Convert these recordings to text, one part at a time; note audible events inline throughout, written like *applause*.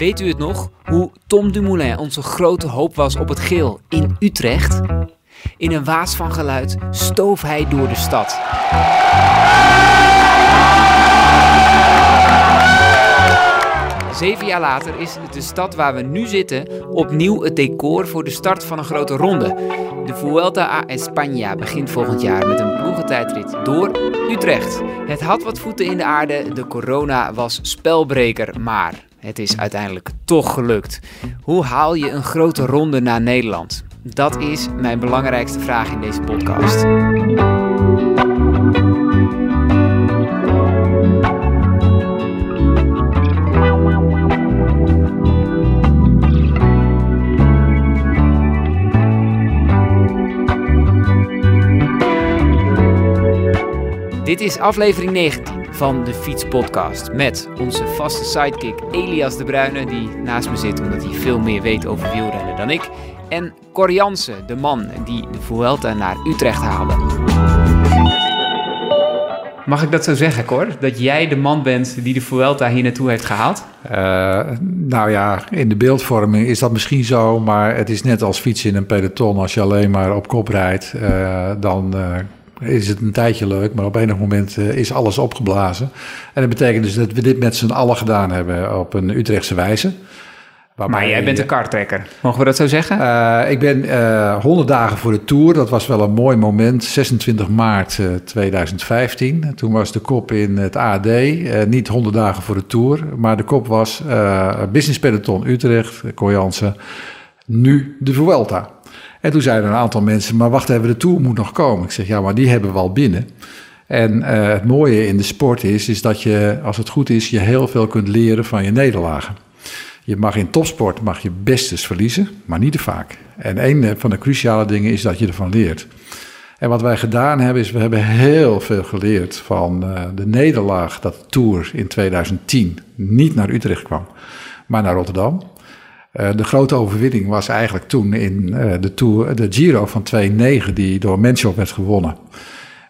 Weet u het nog? Hoe Tom Dumoulin onze grote hoop was op het geel in Utrecht? In een waas van geluid stoof hij door de stad. Zeven jaar later is de stad waar we nu zitten opnieuw het decor voor de start van een grote ronde. De Vuelta a España begint volgend jaar met een ploegentijdrit door Utrecht. Het had wat voeten in de aarde, de corona was spelbreker, maar het is uiteindelijk toch gelukt. Hoe haal je een grote ronde naar Nederland? Dat is mijn belangrijkste vraag in deze podcast. Dit is aflevering 19 van de Fietspodcast met onze vaste sidekick Elias de Bruyne, die naast me zit omdat hij veel meer weet over wielrennen dan ik. En Cor Jansen, de man die de Vuelta naar Utrecht haalde. Mag ik dat zo zeggen, Cor? Dat jij de man bent die de Vuelta hier naartoe heeft gehaald? Uh, nou ja, in de beeldvorming is dat misschien zo, maar het is net als fietsen in een peloton. Als je alleen maar op kop rijdt, uh, dan uh, is het een tijdje leuk, maar op enig moment uh, is alles opgeblazen. En dat betekent dus dat we dit met z'n allen gedaan hebben op een Utrechtse wijze. Maar jij bent een karttrekker, mogen we dat zo zeggen? Uh, ik ben uh, 100 dagen voor de Tour, dat was wel een mooi moment, 26 maart 2015. Toen was de kop in het AD, niet 100 dagen voor de Tour, maar de kop was Business Peloton Utrecht, Koyansen, nu de Vuelta. En toen zeiden een aantal mensen, maar wacht even, de Tour moet nog komen. Ik zeg, ja, maar die hebben we al binnen. En uh, het mooie in de sport is, is dat je, als het goed is, je heel veel kunt leren van je nederlagen. Je mag in topsport mag je best eens verliezen, maar niet te vaak. En een van de cruciale dingen is dat je ervan leert. En wat wij gedaan hebben, is we hebben heel veel geleerd van uh, de nederlaag dat de Tour in 2010 niet naar Utrecht kwam, maar naar Rotterdam. Uh, de grote overwinning was eigenlijk toen in uh, de, tour, de Giro van 2.9, die door Menschov werd gewonnen.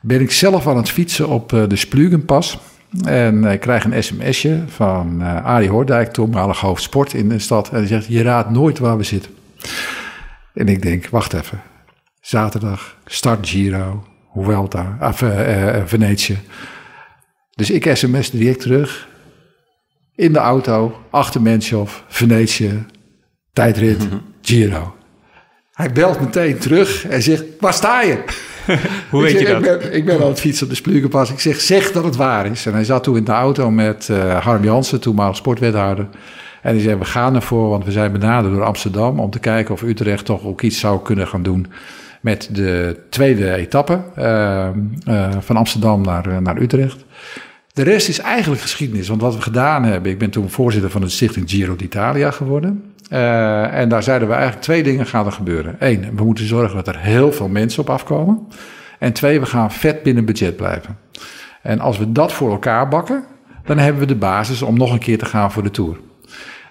Ben ik zelf aan het fietsen op uh, de Splugenpas. En ik krijg een sms'je van Arie Hoordijk, toenmalig hoofd sport in de stad. En die zegt, je raadt nooit waar we zitten. En ik denk, wacht even. Zaterdag, start Giro, Vuelta, of Venetië. Dus ik sms direct terug. In de auto, achter Menschov, Venetië, tijdrit, Giro. Hij belt meteen terug en zegt, waar sta je? *laughs* Hoe weet zeg, je dat? Ik ben, ik ben aan het fietsen op de Splugenpas. Ik zeg, zeg dat het waar is. En hij zat toen in de auto met uh, Harm Jansen, toenmalig sportwethouder. En die zei, we gaan ervoor, want we zijn benaderd door Amsterdam... om te kijken of Utrecht toch ook iets zou kunnen gaan doen... met de tweede etappe uh, uh, van Amsterdam naar, naar Utrecht. De rest is eigenlijk geschiedenis. Want wat we gedaan hebben... Ik ben toen voorzitter van de stichting Giro d'Italia geworden... Uh, en daar zeiden we eigenlijk twee dingen gaan er gebeuren. Eén, we moeten zorgen dat er heel veel mensen op afkomen. En twee, we gaan vet binnen budget blijven. En als we dat voor elkaar bakken, dan hebben we de basis om nog een keer te gaan voor de Tour.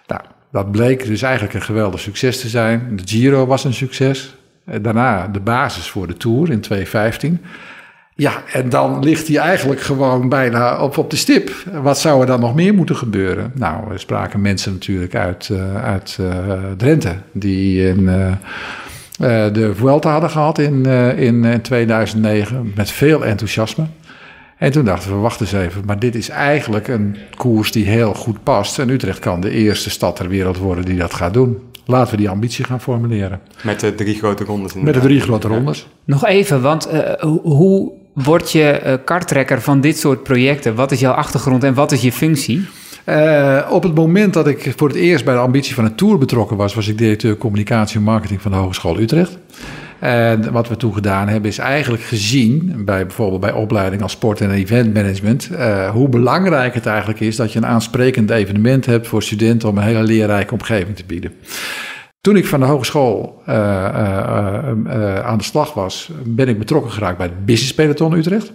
Nou, dat bleek dus eigenlijk een geweldig succes te zijn. De Giro was een succes. Daarna de basis voor de Tour in 2015. Ja, en dan ligt hij eigenlijk gewoon bijna op, op de stip. Wat zou er dan nog meer moeten gebeuren? Nou, er spraken mensen natuurlijk uit, uh, uit uh, Drenthe... die in, uh, de Vuelta hadden gehad in, in 2009 met veel enthousiasme. En toen dachten we, wacht eens even, maar dit is eigenlijk een koers die heel goed past. En Utrecht kan de eerste stad ter wereld worden die dat gaat doen. Laten we die ambitie gaan formuleren. Met de drie grote rondes. Met de drie grote rondes. Nog even, want hoe word je uh, karttrekker van dit soort projecten? Wat is jouw achtergrond en wat is je functie? Uh, op het moment dat ik voor het eerst bij de ambitie van een tour betrokken was, was ik directeur communicatie en marketing van de Hogeschool Utrecht. En wat we toen gedaan hebben, is eigenlijk gezien, bij bijvoorbeeld bij opleiding als sport- en eventmanagement, uh, hoe belangrijk het eigenlijk is dat je een aansprekend evenement hebt voor studenten om een hele leerrijke omgeving te bieden. Toen ik van de hogeschool uh, uh, uh, aan de slag was, ben ik betrokken geraakt bij het Business Peloton Utrecht.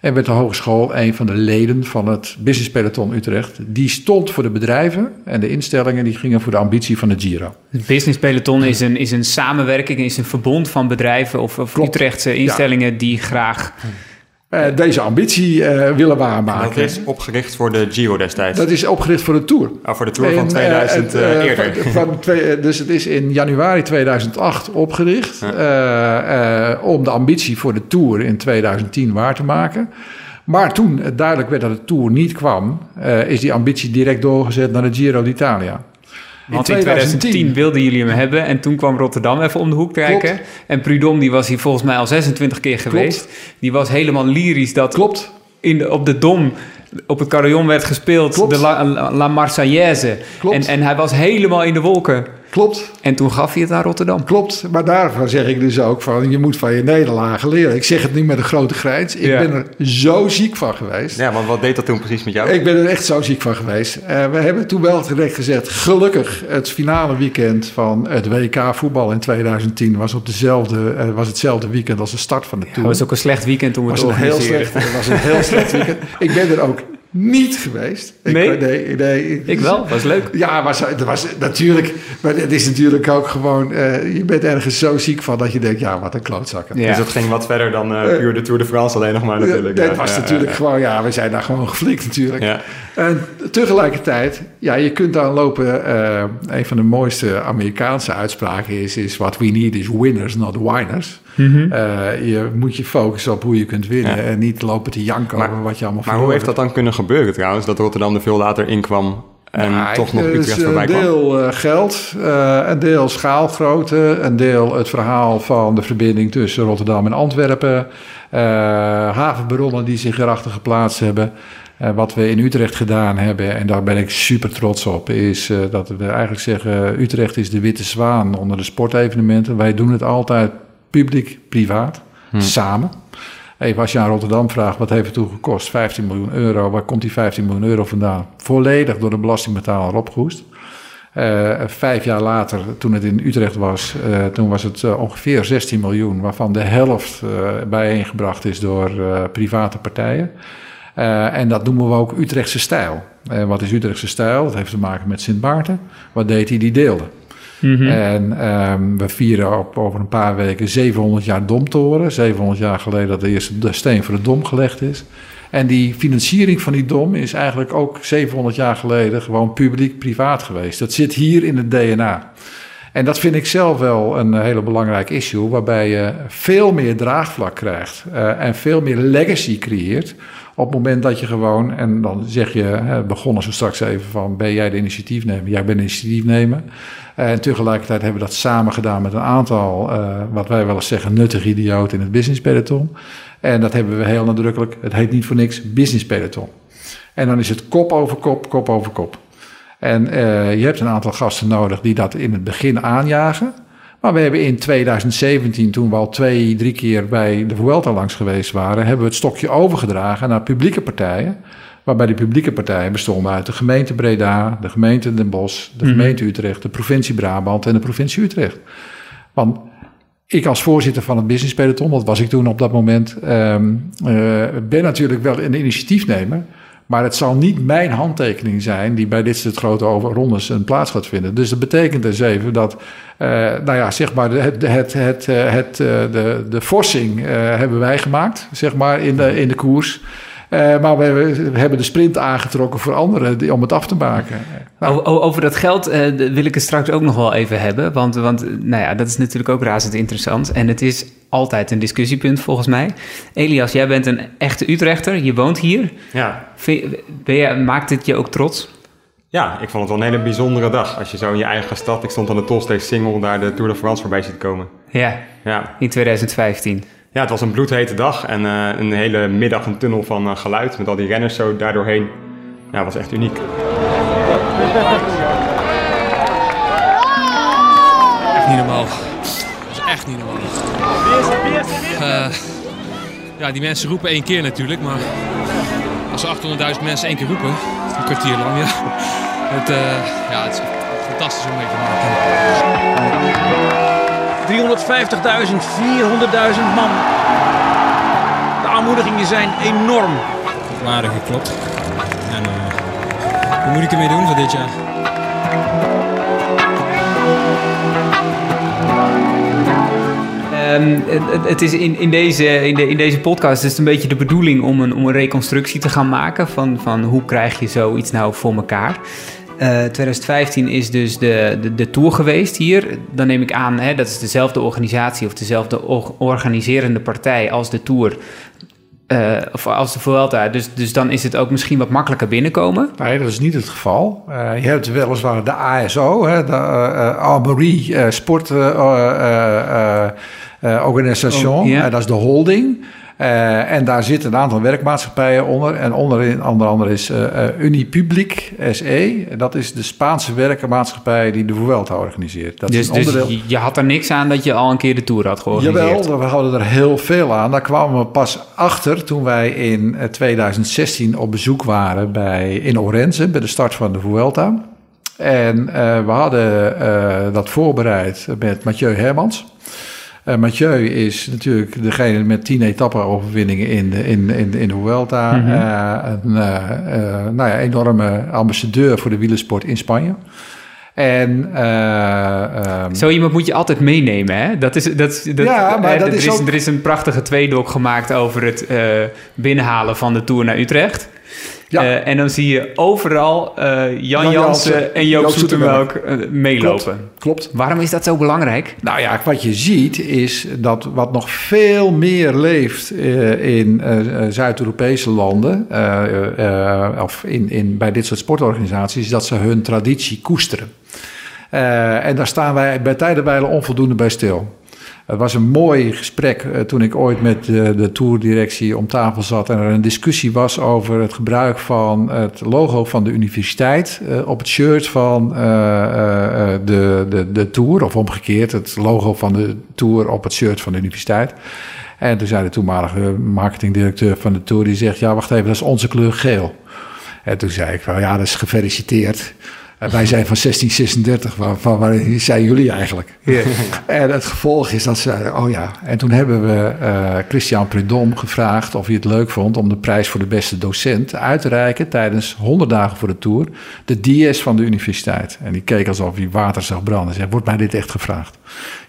En werd de hogeschool een van de leden van het Business Peloton Utrecht. Die stond voor de bedrijven en de instellingen die gingen voor de ambitie van de Giro. Het Business Peloton is een, is een samenwerking, is een verbond van bedrijven of, of Utrechtse instellingen ja. die graag uh, deze ambitie uh, willen waarmaken. dat is opgericht voor de Giro destijds? Dat is opgericht voor de Tour. Oh, voor de Tour van 2000 uh, eerder. Van, van twee, dus het is in januari 2008 opgericht ja. om de ambitie voor de Tour in 2010 waar te maken. Maar toen het duidelijk werd dat de Tour niet kwam, is die ambitie direct doorgezet naar de Giro d'Italia. Want in 2010, wilden jullie hem hebben en toen kwam Rotterdam even om de hoek kijken. En Prudom die was hier volgens mij al 26 keer geweest. Die was helemaal lyrisch dat Klopt. In de, op de Dom op het carillon werd gespeeld, de La, La Marseillaise. En, en hij was helemaal in de wolken. Klopt. En toen gaf hij het aan Rotterdam. Klopt, maar daarvan zeg ik dus ook van... je moet van je nederlagen leren. Ik zeg het nu met een grote grijns. Ik ben er zo ziek van geweest. Ja, want wat deed dat toen precies met jou? Ik ben er echt zo ziek van geweest. Uh, we hebben toen wel direct gezegd... gelukkig het finale weekend van het WK voetbal in 2010... was, op dezelfde, uh, was hetzelfde weekend als de start van de Tour. Het was ook een slecht weekend toen we was het heel slecht, Het was een heel slecht weekend. Ik ben er ook niet geweest. Ik, nee? nee, nee ik wel, was leuk. Ja, maar het was natuurlijk, maar het is natuurlijk ook gewoon, uh, je bent ergens zo ziek van dat je denkt, ja, wat een klootzakken. Ja. Dus dat ging wat verder dan uh, puur de Tour de France alleen nog maar natuurlijk. Het was natuurlijk gewoon, ja, we zijn daar gewoon geflikt natuurlijk. En tegelijkertijd, ja, je kunt dan lopen, een van de mooiste Amerikaanse uitspraken is, is what we need is winners, not whiners. Mm -hmm. je moet je focussen op hoe je kunt winnen en niet lopen te janken over wat je allemaal Maar hoe heeft dat dan kunnen gebeuren trouwens, dat Rotterdam er veel later inkwam en nou, toch nog Utrecht voorbij kwam? Een deel uh, geld, uh, een deel schaalgrootte, een deel het verhaal van de verbinding tussen Rotterdam en Antwerpen, uh, havenbaronnen die zich erachter geplaatst hebben. wat we in Utrecht gedaan hebben, en daar ben ik super trots op, is dat we eigenlijk zeggen: Utrecht is de witte zwaan onder de sportevenementen. Wij doen het altijd publiek-privaat, hm. samen. Even als je aan Rotterdam vraagt, wat heeft het toen gekost? 15 miljoen euro. Waar komt die 15 miljoen euro vandaan? Volledig door de belastingbetaler opgehoest. Uh, vijf jaar later, toen het in Utrecht was, uh, toen was het uh, ongeveer 16 miljoen, waarvan de helft bijeengebracht is door private partijen. en dat noemen we ook Utrechtse stijl. wat is Utrechtse stijl? Dat heeft te maken met Sint Maarten. Wat deed hij? Die deelde. Mhm. En um, we vieren op, over een paar weken 700 jaar Domtoren. 700 jaar geleden dat de eerste de steen voor de Dom gelegd is. En die financiering van die Dom is eigenlijk ook 700 jaar geleden gewoon publiek-privaat geweest. Dat zit hier in het DNA. En dat vind ik zelf wel een hele belangrijk issue, waarbij je veel meer draagvlak krijgt uh, en veel meer legacy creëert. Op het moment dat je gewoon, en dan zeg je, begonnen zo straks even van, ben jij de initiatiefnemer? Jij bent initiatiefnemer. En tegelijkertijd hebben we dat samen gedaan met een aantal, uh, wat wij wel eens zeggen, nuttige idioten in het business peloton. En dat hebben we heel nadrukkelijk, het heet niet voor niks business peloton. En dan is het kop over kop, kop over kop. En uh, je hebt een aantal gasten nodig die dat in het begin aanjagen. Maar we hebben in 2017, toen we al twee, drie keer bij de Vuelta langs geweest waren, hebben we het stokje overgedragen naar publieke partijen. Waarbij die publieke partijen bestonden uit de gemeente Breda, de gemeente Den Bosch, de mhm. gemeente Utrecht, de provincie Brabant en de provincie Utrecht. Want ik als voorzitter van het business peloton, dat was ik toen op dat moment, um, uh, ben natuurlijk wel een initiatiefnemer. Maar het zal niet mijn handtekening zijn die bij dit soort grote rondes een plaats gaat vinden. Dus dat betekent dus even dat, uh, nou ja, zeg maar, het, het, het, het, de, de forcing uh, hebben wij gemaakt, zeg maar, in de, in de koers. Uh, maar we, we, hebben de sprint aangetrokken voor anderen om het af te maken. Nou. Over, dat geld uh, wil ik het straks ook nog wel even hebben. Want, want nou ja, dat is natuurlijk ook razend interessant. En het is altijd een discussiepunt volgens mij. Elias, jij bent een echte Utrechter. Je woont hier. Ja. Ben je, maakt het je ook trots? Ja, ik vond het wel een hele bijzondere dag. Als je zo in je eigen stad... Ik stond aan de Tolsteeg Single daar de Tour de France voorbij ziet komen. Ja, ja. in 2015. Ja, het was een bloedhete dag en uh, een hele middag een tunnel van uh, geluid met al die renners zo daardoorheen. Ja, was echt uniek. Echt niet normaal. Dat is echt niet normaal. Uh, ja, die mensen roepen één keer natuurlijk, maar als 800.000 mensen één keer roepen, een kwartier lang, ja. Het, ja, het is fantastisch om mee te maken. 350.000, 400.000 man. De aanmoedigingen zijn enorm. Waardig geklopt. En uh, hoe moet ik ermee doen voor dit jaar? Um, ehm, het, het is in, in, deze, in, de, in deze podcast is het een beetje de bedoeling om een, om een reconstructie te gaan maken van, van hoe krijg je zoiets nou voor elkaar. Uh, 2015 is dus de, de, de, tour geweest hier. Dan neem ik aan, hè, dat is dezelfde organisatie of dezelfde organiserende partij als de tour. Uh, of als de Vuelta. Dus, dus dan is het ook misschien wat makkelijker binnenkomen. Nee, dat is niet het geval. Uh, je hebt weliswaar de ASO, hè, de uh, Almerie Sport Organisation. Oh, dat is de holding. Uh, en daar zitten een aantal werkmaatschappijen onder. En onderin, onder andere is uh, Unipublic SE. Dat is de Spaanse werkmaatschappij die de Vuelta organiseert. Dat dus, is een onderdeel... dus je had er niks aan dat je al een keer de Tour had georganiseerd? Jawel, we hadden er heel veel aan. Daar kwamen we pas achter toen wij in 2016 op bezoek waren bij, in Orense... bij de start van de Vuelta. En we hadden dat voorbereid met Mathieu Hermans... Uh, Mathieu is natuurlijk degene met tien etappe-overwinningen in de, in, in, in de Vuelta. Mm -hmm. uh, een uh, nou ja, enorme ambassadeur voor de wielersport in Spanje. En, um, Zo iemand moet je altijd meenemen, hè? Dat is, dat, dat, ja, maar dat er, is, ook... er is een prachtige tweedok gemaakt over het binnenhalen van de Tour naar Utrecht. Ja. Uh, en dan zie je overal uh, Jan, Jan Jansen en Joop, Joop Zoetemelk uh, meelopen. Klopt, klopt. Waarom is dat zo belangrijk? Nou ja, wat je ziet is dat wat nog veel meer leeft in Zuid-Europese landen... of in, in, bij dit soort sportorganisaties... is dat ze hun traditie koesteren. en daar staan wij bij tijdenwijlen onvoldoende bij stil. Het was een mooi gesprek uh, toen ik ooit met de, de tourdirectie om tafel zat en er een discussie was over het gebruik van het logo van de universiteit uh, op het shirt van de, de, de tour, of omgekeerd, het logo van de tour op het shirt van de universiteit. En toen zei de toenmalige marketingdirecteur van de tour, die zegt, ja wacht even, dat is onze kleur geel. En toen zei ik, well, ja, dat is gefeliciteerd. Wij zijn van 1636, waar, van waar zijn jullie eigenlijk? Yeah. en het gevolg is dat ze, oh ja. En toen hebben we uh, Christian Prudhomme gevraagd of hij het leuk vond om de prijs voor de beste docent uit te reiken tijdens 100 dagen voor de tour. De DS van de universiteit. En die keek alsof hij water zag branden. Zei, wordt mij dit echt gevraagd?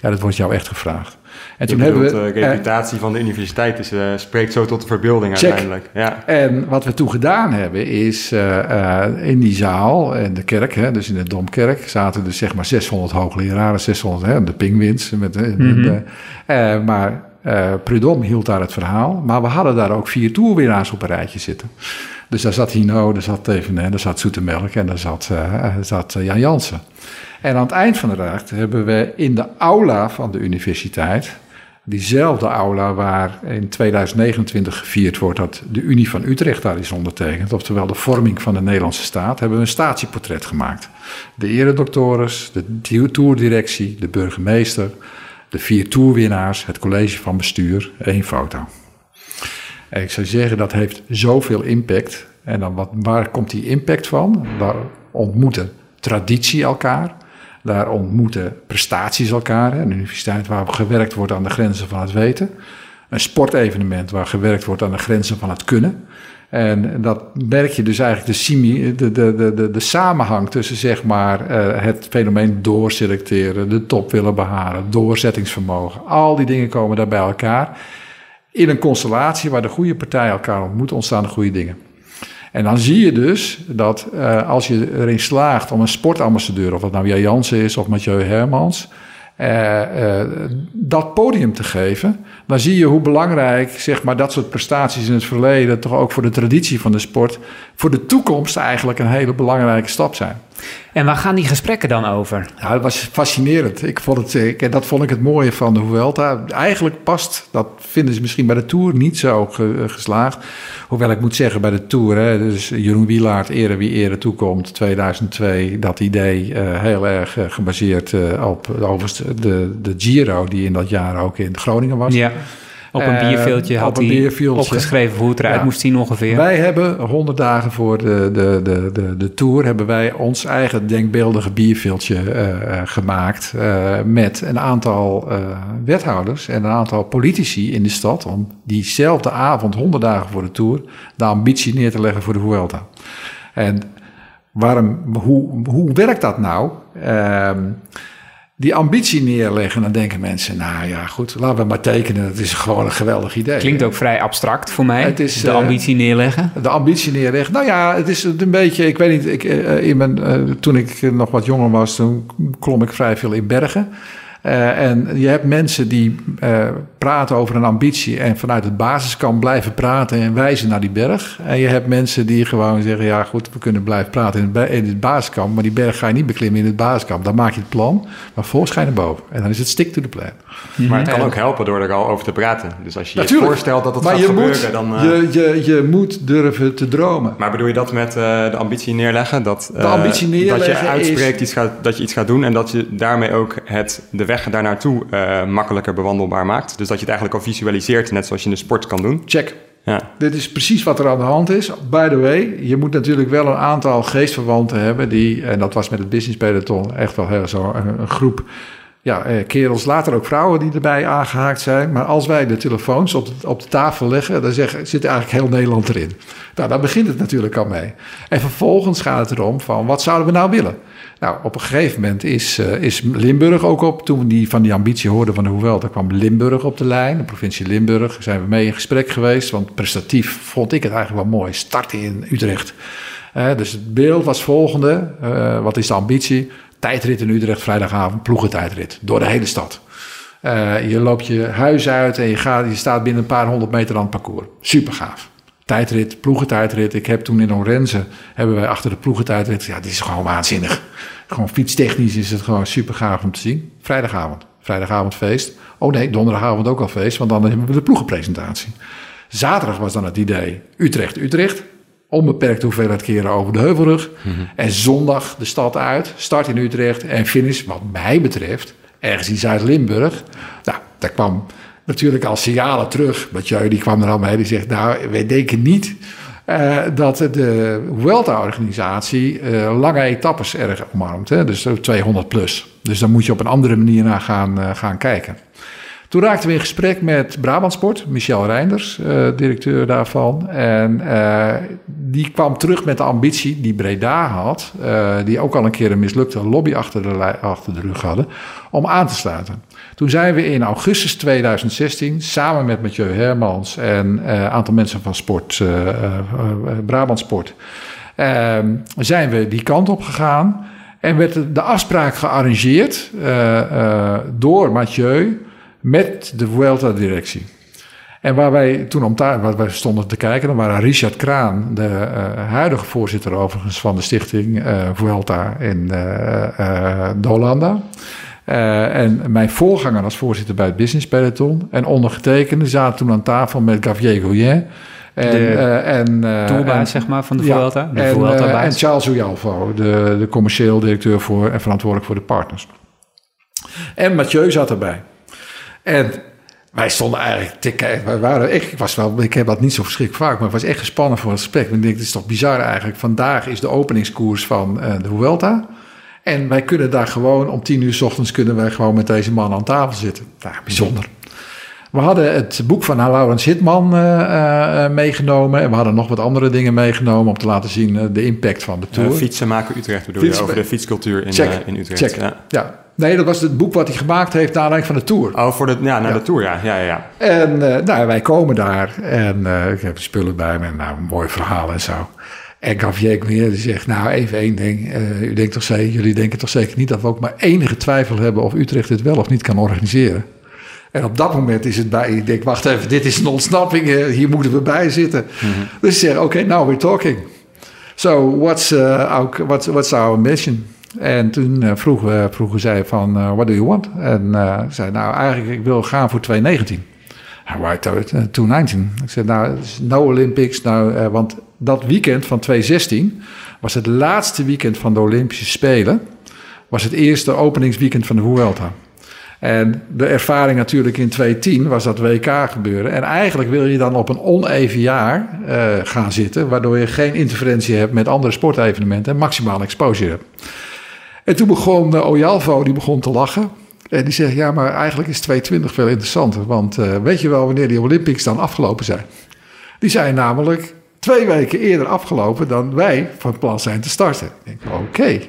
Ja, dat wordt jou echt gevraagd. En toen hebben we, de eh, reputatie uh, van de universiteit is, uh, spreekt zo tot de verbeelding check. uiteindelijk. Ja. En wat we toen gedaan hebben is uh, in die zaal, in de kerk, hè, dus in de Domkerk, zaten dus zeg maar 600 hoogleraren, 600, hè, de pingwins. Met, mm -hmm. de, maar Prudhomme hield daar het verhaal, maar we hadden daar ook vier toerwinnaars op een rijtje zitten. Dus daar zat Hino, daar zat Tevenet, daar zat Zoetemelk en daar zat, zat Jan Jansen. En aan het eind van de raad hebben we in de aula van de universiteit, diezelfde aula waar in 2029 gevierd wordt dat de Unie van Utrecht daar is ondertekend, oftewel de vorming van de Nederlandse staat, hebben we een statieportret gemaakt. De eredoctores, de toerdirectie, de burgemeester, de vier toerwinnaars, het college van bestuur, één foto. Ik zou zeggen, dat heeft zoveel impact. En dan wat, waar komt die impact van? Daar ontmoeten traditie elkaar. Daar ontmoeten prestaties elkaar. Een universiteit waar gewerkt wordt aan de grenzen van het weten. Een sportevenement waar gewerkt wordt aan de grenzen van het kunnen. En dat merk je dus eigenlijk de, simi, de, de, de, de, samenhang tussen zeg maar, uh, het fenomeen doorselecteren, de top willen behalen, doorzettingsvermogen. Al die dingen komen daar bij elkaar. In een constellatie waar de goede partijen elkaar ontmoeten, ontstaan de goede dingen. En dan zie je dus dat uh, als je erin slaagt om een sportambassadeur, of dat nou Jan Jansen is of Mathieu Hermans, uh, uh, dat podium te geven, dan zie je hoe belangrijk zeg maar, dat soort prestaties in het verleden, toch ook voor de traditie van de sport, voor de toekomst eigenlijk een hele belangrijke stap zijn. En waar gaan die gesprekken dan over? Ja, dat was fascinerend. Ik vond het, ik, dat vond ik het mooie van de Vuelta. Eigenlijk past, dat vinden ze misschien bij de Tour niet zo ge, geslaagd. Hoewel ik moet zeggen bij de Tour, hè, dus Jeroen Wielaert, ere wie ere toekomt, 2002, dat idee uh, heel erg uh, gebaseerd uh, op overigens de, de Giro, die in dat jaar ook in Groningen was. Ja. Op een bierveeltje uh, had hij bierveeltje. opgeschreven hoe het eruit ja. moest zien ongeveer. Wij hebben 100 dagen voor de, de, de, de, de tour... hebben wij ons eigen denkbeeldige bierveeltje uh, gemaakt... Uh, met een aantal wethouders en een aantal politici in de stad... om diezelfde avond, 100 dagen voor de tour... de ambitie neer te leggen voor de Vuelta. En waarom, hoe, hoe werkt dat nou? Ehm, die ambitie neerleggen, dan denken mensen, nou ja, goed, laten we maar tekenen. Dat is gewoon een geweldig idee. Klinkt ook vrij abstract voor mij. Het is, de eh, ambitie neerleggen. De ambitie neerleggen. Nou ja, het is een beetje, ik weet niet, ik, eh, in mijn, eh, toen ik nog wat jonger was, toen klom ik vrij veel in bergen. En je hebt mensen die praten over een ambitie en vanuit het basiskamp blijven praten en wijzen naar die berg. En je hebt mensen die gewoon zeggen, ja goed, we kunnen blijven praten in het, ba- in het basiskamp, maar die berg ga je niet beklimmen in het basiskamp. Dan maak je het plan, maar naar boven. En dan is het stick to the plan. Maar het kan En- ook helpen door er al over te praten. Dus als je je voorstelt dat het gaat je gebeuren, moet, dan... eh, je, je, je moet durven te dromen. Maar bedoel je dat met eh, de ambitie neerleggen? Dat, De ambitie eh, Dat neerleggen je uitspreekt is- iets gaat, dat je iets gaat doen en dat je daarmee ook het, de weg daar naartoe eh, makkelijker bewandelbaar maakt. Dus dat je het eigenlijk al visualiseert, net zoals je in de sport kan doen. Check. Ja. Dit is precies wat er aan de hand is. By the way, je moet natuurlijk wel een aantal geestverwanten hebben die, en dat was met het business peloton echt wel heel zo een, een groep ja, eh, kerels, later ook vrouwen die erbij aangehaakt zijn. Maar als wij de telefoons op de, op de tafel leggen, dan zeg, zit eigenlijk heel Nederland erin. Nou, daar begint het natuurlijk al mee. En vervolgens gaat het erom van, wat zouden we nou willen? Nou, op een gegeven moment is, eh, is Limburg ook op. Toen we die, van die ambitie hoorden van Hoewel, daar kwam Limburg op de lijn. De provincie Limburg zijn we mee in gesprek geweest. Want prestatief vond ik het eigenlijk wel mooi. Starten in Utrecht. Eh, dus het beeld was volgende. Wat is de ambitie? Tijdrit in Utrecht, vrijdagavond, ploegentijdrit. Door de hele stad. Eh, je loopt je huis uit en je, gaat, je staat binnen een paar honderd meter aan het parcours. Super gaaf. Tijdrit, ploegentijdrit. Ik heb toen in Orense, hebben wij achter de ploegentijdrit... Ja, dit is gewoon waanzinnig. Gewoon fietstechnisch is het gewoon super gaaf om te zien. Vrijdagavond. Vrijdagavond feest. Oh nee, donderdagavond ook al feest, want dan hebben we de ploegenpresentatie. Zaterdag was dan het idee Utrecht, Utrecht. Onbeperkt hoeveelheid keren over de heuvelrug. En zondag de stad uit, start in Utrecht en finish, wat mij betreft, ergens in Zuid-Limburg. Nou, daar kwam natuurlijk al signalen terug. Mathieu die kwam er al mee, die zegt, nou, wij denken niet eh, dat de Vuelta-organisatie eh, lange etappes erg omarmt. Hè? Dus zo 200 plus. Dus daar moet je op een andere manier naar gaan, eh, gaan kijken. Toen raakten we in gesprek met Brabantsport, Michel Reinders, eh, directeur daarvan. En eh, die kwam terug met de ambitie die Breda had, eh, die ook al een keer een mislukte lobby achter de, achter de rug hadden, om aan te sluiten. Toen zijn we in augustus 2016 samen met Mathieu Hermans en een aantal mensen van Sport, eh, eh, eh, Brabantsport, eh, zijn we die kant op gegaan. En werd de afspraak gearrangeerd door Mathieu met de Vuelta-directie. En waar wij toen om waar wij stonden te kijken, dan waren Richard Kraan, de eh, huidige voorzitter overigens van de stichting eh, Vuelta in eh eh. Eh, en mijn voorganger als voorzitter bij het Business Peloton. En ondergetekende zaten toen aan tafel met Gavier Gouyen. En, De en, zeg maar, van de ja, Vuelta. De en, en Charles Ujalvo, de, de commercieel directeur voor, en verantwoordelijk voor de partners. En Mathieu zat erbij. En wij stonden eigenlijk te kijken. Waren echt, ik, was wel, ik heb dat niet zo verschrikkelijk vaak, maar ik was echt gespannen voor het gesprek. Ik denk, dit is toch bizar eigenlijk. Vandaag is de openingskoers van eh, de Vuelta. En wij kunnen daar gewoon om tien uur s ochtends kunnen wij gewoon met deze man aan tafel zitten. Nou, bijzonder. We hadden het boek van Laurens Hitman eh, meegenomen. En we hadden nog wat andere dingen meegenomen om te laten zien de impact van de Tour. fietsen maken Utrecht bedoel Fietsen- je, over de fietscultuur in, Check. in Utrecht. Check. Ja. Ja. Nee, dat was het boek wat hij gemaakt heeft naar aanleiding van de Tour. Oh, voor de, ja, naar Ja. de Tour, ja. ja, ja, ja. En nou, wij komen daar en ik heb spullen bij me. Nou, een mooi verhaal en zo. En Gavier die zegt, nou even één ding. U denkt toch zeker, jullie denken toch zeker niet dat we ook maar enige twijfel hebben of Utrecht dit wel of niet kan organiseren. En op dat moment is het bij, ik denk, wacht even, dit is een ontsnapping, eh, hier moeten we bij zitten. Dus ik zeg, oké, now we're talking. So, what's, uh, our, what's, what's our mission? En toen uh, vroegen, vroegen zij van, uh, what do you want? En uh, ik zei, nou eigenlijk, ik wil gaan voor 2019. Right, uh, 2019. Ik zei, nou, no Olympics. Nou, uh, want dat weekend van 2016 was het laatste weekend van de Olympische Spelen. Was het eerste openingsweekend van de Vuelta. En de ervaring natuurlijk in 2010 was dat WK gebeuren. En eigenlijk wil je dan op een oneven jaar uh, gaan zitten, waardoor je geen interferentie hebt met andere sportevenementen en maximaal exposure hebt. En toen begon uh, Ojalvo, die begon te lachen. En die zegt, ja, maar eigenlijk is 220 veel interessanter. Want uh, weet je wel wanneer die Olympics dan afgelopen zijn? Die zijn namelijk twee weken eerder afgelopen dan wij van plan zijn te starten. Ik denk, oké.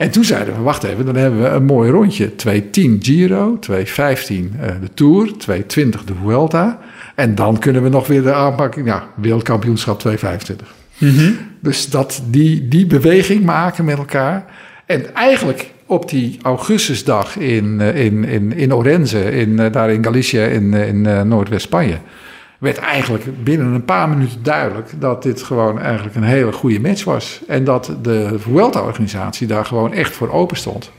En toen zeiden we, wacht even, dan hebben we een mooi rondje. 2.10 Giro, 2.15 uh, de Tour, 2.20 de Vuelta. En dan kunnen we nog weer de aanpak, ja, wereldkampioenschap 2.25. Dus dat, die, die beweging maken met elkaar. En eigenlijk op die augustusdag in, eh, in, in, in Orense, in, eh, daar in Galicië in, eh, in Noordwest-Spanje... werd eigenlijk binnen een paar minuten duidelijk... dat dit gewoon eigenlijk een hele goede match was. En dat de Vuelta-organisatie daar gewoon echt voor open stond.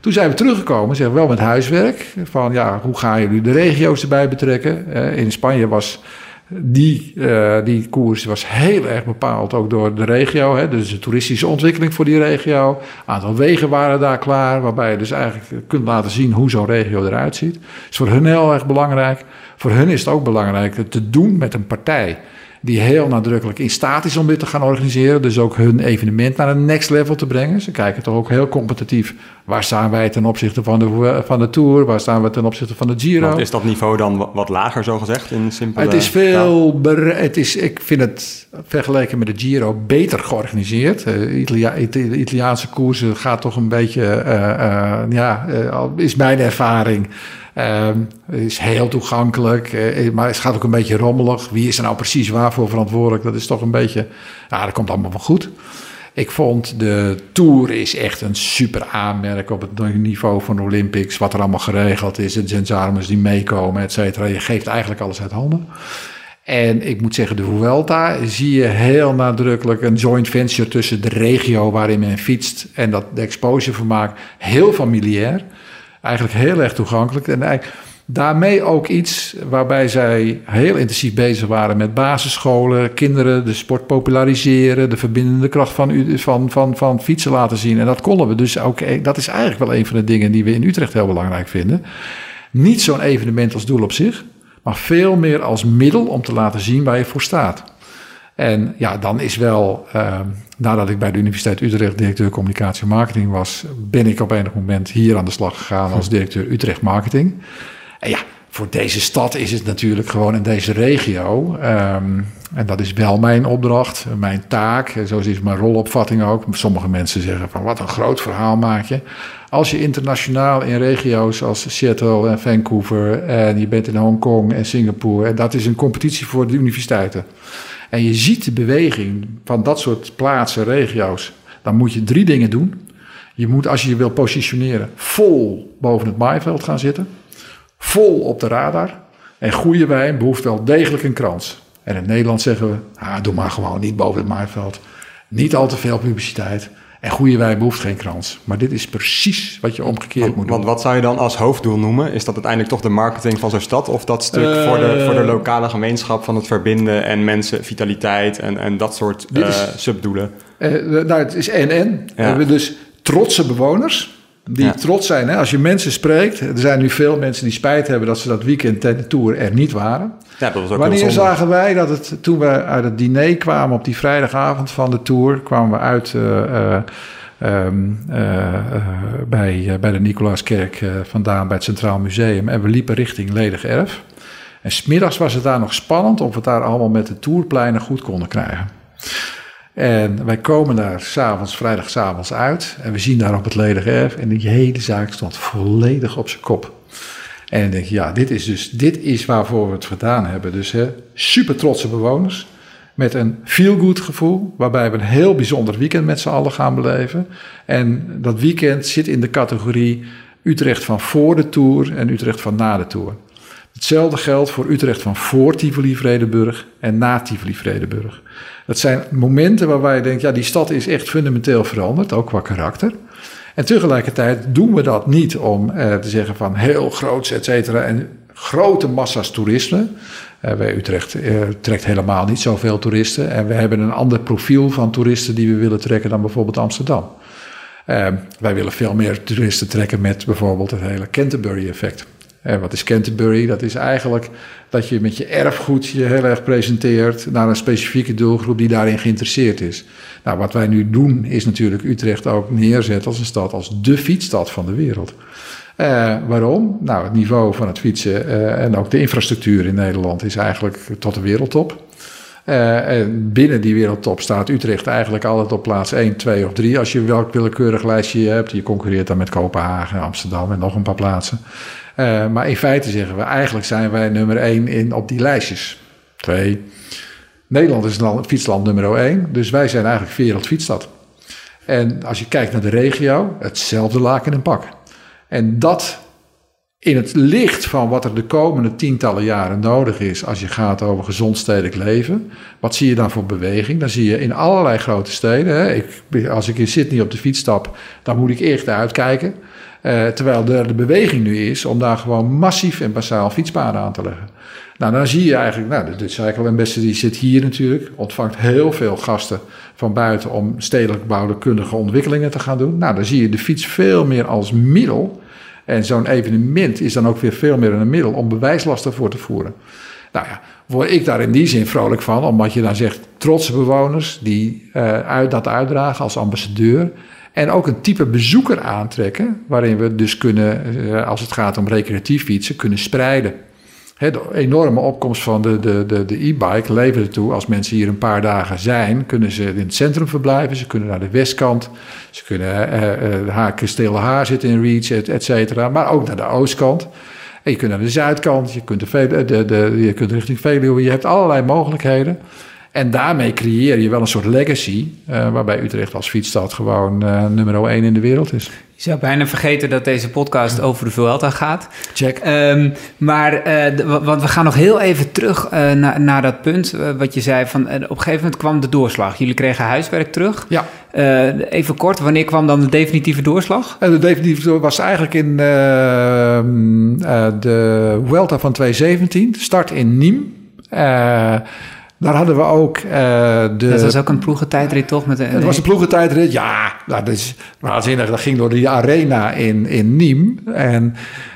Toen zijn we teruggekomen, zeg wel met huiswerk. Van ja, hoe gaan jullie de regio's erbij betrekken? in Spanje was die, uh, die koers was heel erg bepaald ook door de regio. Dus de toeristische ontwikkeling voor die regio. Een aantal wegen waren daar klaar, waarbij je dus eigenlijk kunt laten zien hoe zo'n regio eruit ziet. is voor hun heel erg belangrijk. Voor hun is het ook belangrijk te doen met een partij die heel nadrukkelijk in staat is om dit te gaan organiseren. Dus ook hun evenement naar een next level te brengen. Ze kijken toch ook heel competitief. Waar staan wij ten opzichte van de, van de Tour? Waar staan we ten opzichte van de Giro? Want is dat niveau dan wat lager, zo gezegd, in simpele Het is veel... Het is, ik vind het vergeleken met de Giro beter georganiseerd. Uh, Italia, de Italiaanse koersen gaat toch een beetje... Uh, uh, ja, is mijn ervaring... Um, is heel toegankelijk, uh, maar het gaat ook een beetje rommelig. Wie is er nou precies waarvoor verantwoordelijk? Dat is toch een beetje. Ja, dat komt allemaal wel goed. Ik vond de Tour is echt een super aanmerk op het niveau van de Olympics. Wat er allemaal geregeld is, de Genzarmes die meekomen, et cetera. Je geeft eigenlijk alles uit handen. En ik moet zeggen, de Vuelta zie je heel nadrukkelijk een joint venture tussen de regio waarin men fietst en dat de exposure vermaakt heel familiair. Eigenlijk heel erg toegankelijk. En daarmee ook iets waarbij zij heel intensief bezig waren met basisscholen, kinderen, de sport populariseren, de verbindende kracht van, van, van, van fietsen laten zien. En dat konden we dus ook. Eh, dat is eigenlijk wel een van de dingen die we in Utrecht heel belangrijk vinden. Niet zo'n evenement als doel op zich, maar veel meer als middel om te laten zien waar je voor staat. En ja, dan is wel, uh, nadat ik bij de Universiteit Utrecht directeur communicatie en marketing was, ben ik op enig moment hier aan de slag gegaan als directeur Utrecht Marketing. En ja, voor deze stad is het natuurlijk gewoon in deze regio. Um, en dat is wel mijn opdracht, mijn taak. Zo is mijn rolopvatting ook. Sommige mensen zeggen van wat een groot verhaal maak je. Als je internationaal in regio's als Seattle en Vancouver en je bent in Hongkong en Singapore. En dat is een competitie voor de universiteiten. En je ziet de beweging van dat soort plaatsen, regio's. Dan moet je drie dingen doen. Je moet, als je je wil positioneren, vol boven het maaiveld gaan zitten. Vol op de radar. En goede wijn behoeft wel degelijk een krans. En in Nederland zeggen we, ah, doe maar gewoon niet boven het maaiveld. Niet al te veel publiciteit. En goede wijn behoeft geen krans. Maar dit is precies wat je omgekeerd want, moet doen. Want wat zou je dan als hoofddoel noemen? Is dat uiteindelijk toch de marketing van zo'n stad? Of dat stuk uh, voor, de, voor de lokale gemeenschap van het verbinden en mensen, vitaliteit en, en dat soort uh, is, subdoelen? Uh, nou, het is en-en. Ja. We hebben dus trotse bewoners. Die ja. trots zijn. Hè? Als je mensen spreekt. Er zijn nu veel mensen die spijt hebben dat ze dat weekend tijdens de tour er niet waren. Ja, dat was ook Wanneer zagen wij dat het, toen we uit het diner kwamen op die vrijdagavond van de tour, kwamen we uit uh, uh, um, uh, bij, bij de Nicolaaskerk vandaan bij het Centraal Museum en we liepen richting Ledig Erf. En smiddags was het daar nog spannend of we het daar allemaal met de tourpleinen goed konden krijgen. En wij komen daar s'avonds, vrijdagavonds uit. En we zien daar op het ledig erf. En die hele zaak stond volledig op zijn kop. En dan denk ja, dit is dus dit is waarvoor we het gedaan hebben. Dus hè, super trotse bewoners. Met een feel-good gevoel. Waarbij we een heel bijzonder weekend met z'n allen gaan beleven. En dat weekend zit in de categorie Utrecht van voor de Tour en Utrecht van na de Tour. Hetzelfde geldt voor Utrecht van voor Tivoli-Vredenburg en na Tivoli-Vredenburg. Dat zijn momenten waarbij je denkt, ja, die stad is echt fundamenteel veranderd, ook qua karakter. En tegelijkertijd doen we dat niet om eh, te zeggen van heel groot, et cetera, en grote massa's toerisme. Bij Utrecht uh, trekt helemaal niet zoveel toeristen. En we hebben een ander profiel van toeristen die we willen trekken dan bijvoorbeeld Amsterdam. Uh, wij willen veel meer toeristen trekken met bijvoorbeeld het hele Canterbury-effect. Wat is Canterbury? Dat is eigenlijk dat je met je erfgoed je heel erg presenteert naar een specifieke doelgroep die daarin geïnteresseerd is. Nou, wat wij nu doen is natuurlijk Utrecht ook neerzetten als een stad, als de fietsstad van de wereld. Uh, waarom? Nou, het niveau van het fietsen uh, en ook de infrastructuur in Nederland is eigenlijk tot de wereldtop. Uh, en binnen die wereldtop staat Utrecht eigenlijk altijd op plaats 1, 2 of 3. Als je welk willekeurig lijstje hebt. Je concurreert dan met Kopenhagen, Amsterdam en nog een paar plaatsen. Uh, maar in feite zeggen we, eigenlijk zijn wij nummer 1 in, op die lijstjes. 2. Nederland is land, fietsland nummer 1, dus wij zijn eigenlijk wereldfietsstad. En als je kijkt naar de regio, hetzelfde laken en pak. En dat in het licht van wat er de komende tientallen jaren nodig is als je gaat over gezond stedelijk leven. Wat zie je dan voor beweging? Dan zie je in allerlei grote steden. Hè, ik, als ik in Sydney op de fiets stap, dan moet ik eerst uitkijken. Uh, terwijl de, de beweging nu is om daar gewoon massief en basaal fietspaden aan te leggen. Nou, dan zie je eigenlijk, nou, de Cycle Ambassador die zit hier natuurlijk, ontvangt heel veel gasten van buiten om stedelijk bouwkundige ontwikkelingen te gaan doen. Nou, dan zie je de fiets veel meer als middel en zo'n evenement is dan ook weer veel meer een middel om bewijslasten voor te voeren. Nou ja, word ik daar in die zin vrolijk van, omdat je dan zegt trotse bewoners die uh, uit, dat uitdragen als ambassadeur. En ook een type bezoeker aantrekken, waarin we dus kunnen, uh, als het gaat om recreatief fietsen, kunnen spreiden de enorme opkomst van de, de, de, de e-bike levert ertoe. Als mensen hier een paar dagen zijn, kunnen ze in het centrum verblijven. Ze kunnen naar de westkant. Ze kunnen uh, Kasteel Haar zitten in Reach, et, et, cetera. Maar ook naar de oostkant. En je kunt naar de zuidkant. Je kunt, de, de, de, je kunt richting Veluwe. Je hebt allerlei mogelijkheden. En daarmee creëer je wel een soort legacy, uh, waarbij Utrecht als fietsstad gewoon uh, nummer 1 in de wereld is. Je zou bijna vergeten dat deze podcast over de Vuelta gaat. Check. Um, maar, uh, want we gaan nog heel even terug naar, naar dat punt wat je zei van op een gegeven moment kwam de doorslag. Jullie kregen huiswerk terug. Ja. even kort, wanneer kwam dan de definitieve doorslag? de definitieve doorslag was eigenlijk in ehm, de Vuelta van 2017. Start in Nîmes. Daar hadden we ook uh, de... Dat was ook een ploegentijdrit, toch? Met een, het was een ploegentijdrit, ja. Nou, dat is waanzinnig. Dat ging door die arena in, in Nîmes. En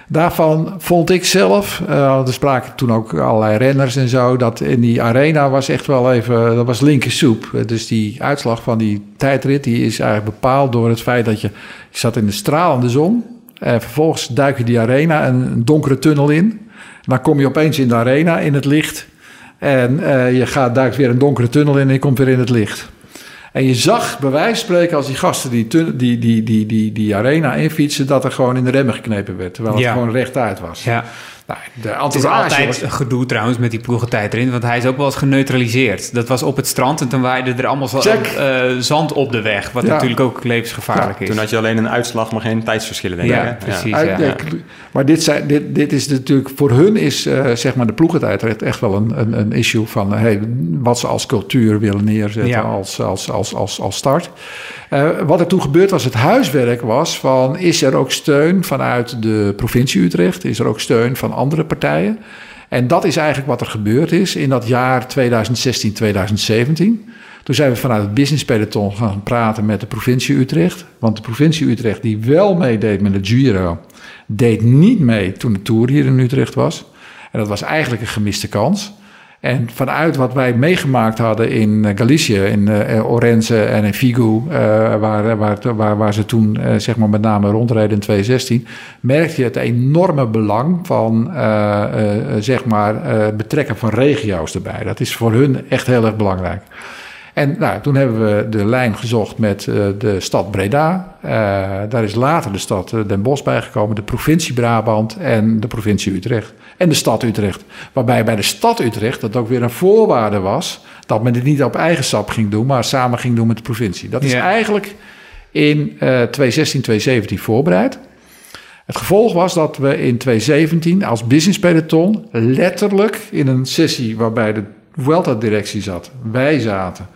daarvan vond ik zelf... Uh, er spraken toen ook allerlei renners en zo... dat in die arena was echt wel even... Dat was linker soep. Dus die uitslag van die tijdrit... die is eigenlijk bepaald door het feit dat je... Je zat in de stralende zon... En vervolgens duik je die arena een donkere tunnel in. En dan kom je opeens in de arena in het licht... En uh, je gaat, duikt weer een donkere tunnel in en je komt weer in het licht. En je zag bij wijze van spreken als die gasten die, die, die, die, die, die arena infietsen... dat er gewoon in de remmen geknepen werd. Terwijl het gewoon rechtuit was. Ja. Nou, de het is altijd gedoe trouwens met die ploegentijd erin, want hij is ook wel eens geneutraliseerd. Dat was op het strand en toen waaide er allemaal zo, uh, zand op de weg, wat natuurlijk ook levensgevaarlijk ja. is. Toen had je alleen een uitslag, maar geen tijdsverschillen, denk ja, ik. Precies. Maar dit, zijn, dit, dit is natuurlijk, voor hun is uh, zeg maar de ploegentijd echt wel een, een, een issue van hey, wat ze als cultuur willen neerzetten als, als, als, als, als start. Uh, wat er toen gebeurd was, het huiswerk was van... is er ook steun vanuit de provincie Utrecht? Is er ook steun van andere partijen? En dat is eigenlijk wat er gebeurd is in dat jaar 2016, 2017. Toen zijn we vanuit het business peloton gaan praten met de provincie Utrecht. Want de provincie Utrecht, die wel meedeed met de Giro, deed niet mee toen de Tour hier in Utrecht was. En dat was eigenlijk een gemiste kans. En vanuit wat wij meegemaakt hadden in eh, Galicië, in uh, Orense en in Vigo, uh, waar, waar, waar, ze toen zeg maar met name rondreden in 2016, merkte je het enorme belang van zeg maar, het betrekken van regio's erbij. Dat is voor hun echt heel erg belangrijk. En nou, toen hebben we de lijn gezocht met uh, de stad Breda. Uh, daar is later de stad Den Bosch bijgekomen, de provincie Brabant en de provincie Utrecht. En de stad Utrecht. Waarbij bij de stad Utrecht dat ook weer een voorwaarde was dat men het niet op eigen sap ging doen, maar samen ging doen met de provincie. Dat is ja. eigenlijk in uh, 2016, 2017 voorbereid. Het gevolg was dat we in 2017 als business peloton letterlijk in een sessie waarbij de Vuelta-directie zat, wij zaten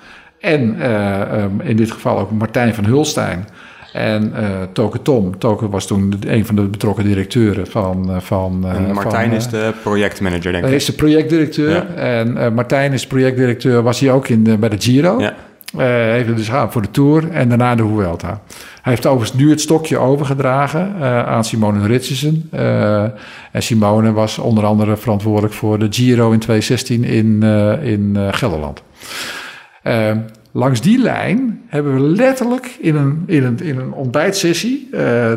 en uh, um, in dit geval ook Martijn van Hulstein en uh, Toke Tom. Toke was toen een van de betrokken directeuren van... Uh, van Martijn van, is de projectmanager, denk ik. Hij is de projectdirecteur. Ja. En Martijn is projectdirecteur, was hij ook in de, bij de Giro. Ja. Heeft het dus gaan voor de Tour en daarna de Vuelta. Hij heeft overigens nu het stokje overgedragen uh, aan Simone Ritsensen. Uh, en Simone was onder andere verantwoordelijk voor de Giro in 2016 in, in Gelderland. langs die lijn hebben we letterlijk in een, in een, in een ontbijtsessie...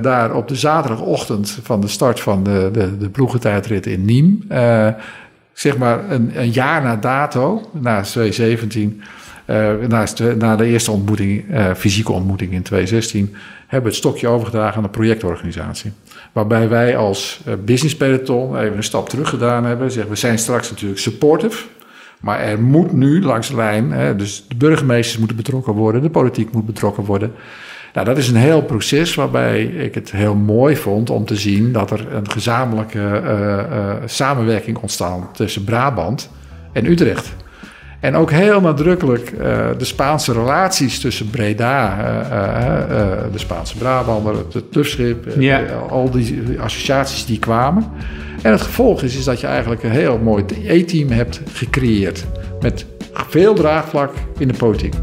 daar op de zaterdagochtend van de start van de, de, de ploegentijdrit in Nîmes zeg maar een, een jaar na dato, na 2017, uh, na, de eerste ontmoeting, uh, fysieke ontmoeting in 2016, hebben we het stokje overgedragen aan de projectorganisatie. Waarbij wij als uh, business peloton even een stap terug gedaan hebben. Zeggen, we zijn straks natuurlijk supportive. Maar er moet nu langs de lijn, dus de burgemeesters moeten betrokken worden, de politiek moet betrokken worden. Nou, dat is een heel proces waarbij ik het heel mooi vond om te zien dat er een gezamenlijke uh, uh, samenwerking ontstaat tussen Brabant en Utrecht. En ook heel nadrukkelijk uh, de Spaanse relaties tussen Breda, de Spaanse Brabander, het Tufschip, Ja. al die associaties die kwamen. En het gevolg is, is dat je eigenlijk een heel mooi E-team hebt gecreëerd. Met veel draagvlak in de politiek.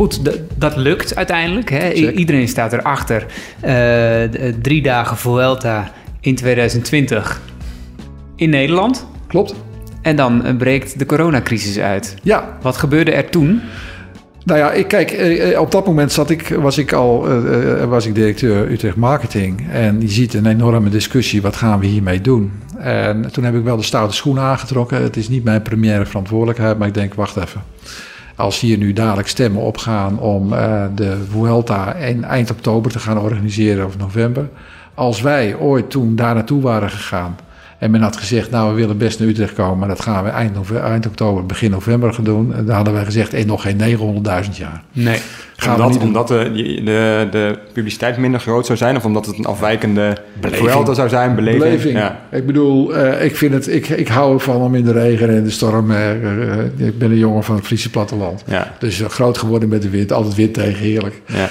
Goed, dat lukt uiteindelijk. Hè? Iedereen staat erachter. Uh, drie dagen Vuelta in 2020 in Nederland. Klopt. En dan breekt de coronacrisis uit. Ja. Wat gebeurde er toen? Nou ja, ik, kijk, op dat moment zat ik, was ik al uh, was ik directeur Utrecht Marketing. En je ziet een enorme discussie, wat gaan we hiermee doen? En toen heb ik wel de stoute schoenen aangetrokken. Het is niet mijn première verantwoordelijkheid, maar ik denk, wacht even. Als hier nu dadelijk stemmen opgaan om uh, de Vuelta in eind oktober te gaan organiseren of november. Als wij ooit toen daar naartoe waren gegaan en men had gezegd, nou we willen best naar Utrecht komen, maar dat gaan we eind, eind oktober, begin november gaan doen. Dan hadden wij gezegd, eh, nog geen 900.000 jaar. Nee. Gaan omdat we omdat de, de, de publiciteit minder groot zou zijn of omdat het een afwijkende Vuelta zou zijn, beleving? beleving. Ja. Ik bedoel, uh, ik, vind het, ik, ik hou ervan om in de regen en de storm. Uh, uh, ik ben een jongen van het Friese platteland. Ja. Dus groot geworden met de wind, altijd wind tegen, heerlijk. Ja.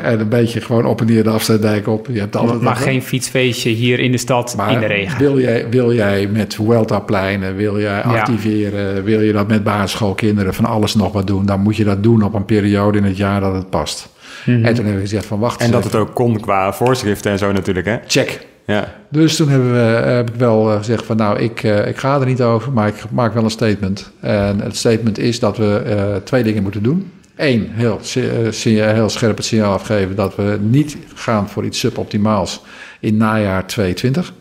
en een beetje gewoon op en neer de afsluitdijk op. Je hebt altijd maar geen fietsfeestje hier in de stad maar in de regen. Wil jij, wil jij met Vuelta-pleinen, wil jij activeren, wil je dat met basisschoolkinderen van alles nog wat doen, dan moet je dat doen op een periode in het jaar dat het past. Mm -hmm. En toen hebben we gezegd van wacht. En dat het ook kon qua voorschriften en zo natuurlijk, hè? Check. Ja. Dus toen hebben we, heb ik wel gezegd van nou, ik, uh, ik ga er niet over, maar ik maak wel een statement. En het statement is dat we uh, twee dingen moeten doen. Eén, heel, uh, heel scherp het signaal afgeven dat we niet gaan voor iets suboptimaals in najaar 2020.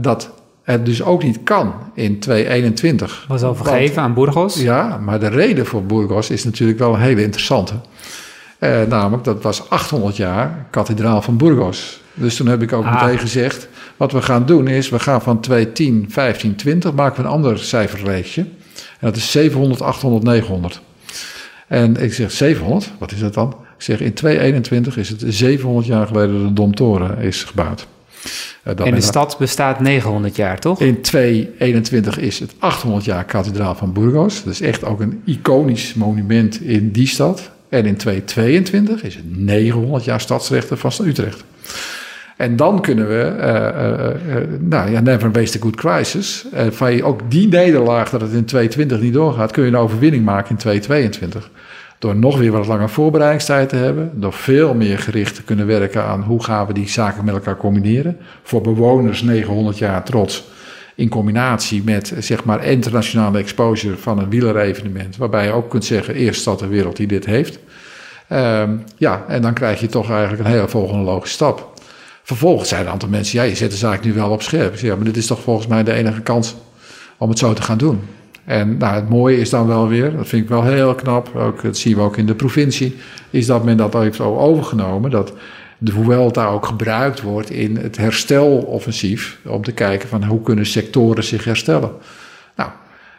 dat het dus ook niet kan in 2021. Was al vergeven Want, aan Burgos? Ja, maar de reden voor Burgos is natuurlijk wel een hele interessante. Uh, namelijk, dat was 800 jaar kathedraal van Burgos. Dus toen heb ik ook ah. meteen gezegd, wat we gaan doen is, we gaan van 210, 15, 20, maken we een ander cijferreeksje. En dat is 700, 800, 900. En ik zeg 700, wat is dat dan? Ik zeg in 2021 is het 700 jaar geleden dat de Domtoren is gebouwd. Uh, en de stad bestaat 900 jaar, toch? In 2021 is het 800 jaar kathedraal van Burgos. Dat is echt ook een iconisch monument in die stad. En in 2022 is het 900 jaar stadsrechten van Utrecht. En dan kunnen we, uh, uh, nou ja, never waste a good crisis. van je ook die nederlaag dat het in 2020 niet doorgaat, kun je een overwinning maken in 2022. Door nog weer wat langer voorbereidingstijd te hebben. Door veel meer gericht te kunnen werken aan hoe gaan we die zaken met elkaar combineren. Voor bewoners 900 jaar trots. In combinatie met zeg maar internationale exposure van een wielerevenement. Waarbij je ook kunt zeggen, eerst stad ter wereld die dit heeft. Um, ja, en dan krijg je toch eigenlijk een hele volgende logische stap. Vervolgens zijn een aantal mensen, ja, je zet de zaak nu wel op scherp. Ja, maar dit is toch volgens mij de enige kans om het zo te gaan doen. En nou, het mooie is dan wel weer, dat vind ik wel heel knap, ook, dat zien we ook in de provincie, is dat men dat heeft overgenomen, dat de Vuelta ook gebruikt wordt in het hersteloffensief, om te kijken van hoe kunnen sectoren zich herstellen. Nou,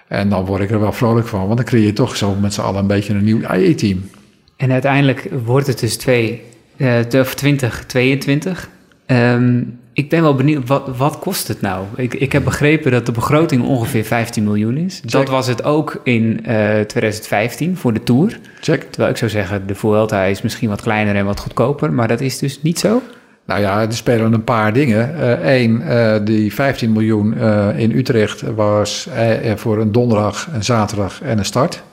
en dan word ik er wel vrolijk van, want dan creëer je toch zo met z'n allen een beetje een nieuw IE-team. En uiteindelijk wordt het dus twee, uh, 2022. Um, ik ben wel benieuwd, wat, wat kost het nou? Ik, ik heb begrepen dat de begroting ongeveer 15 miljoen is. Check. Dat was het ook in uh, 2015 voor de Tour. Check. Terwijl ik zou zeggen, de Vuelta is misschien wat kleiner en wat goedkoper. Maar dat is dus niet zo? Nou ja, er spelen een paar dingen. Eén, uh, uh, die 15 miljoen in Utrecht was voor een donderdag, een zaterdag en een start.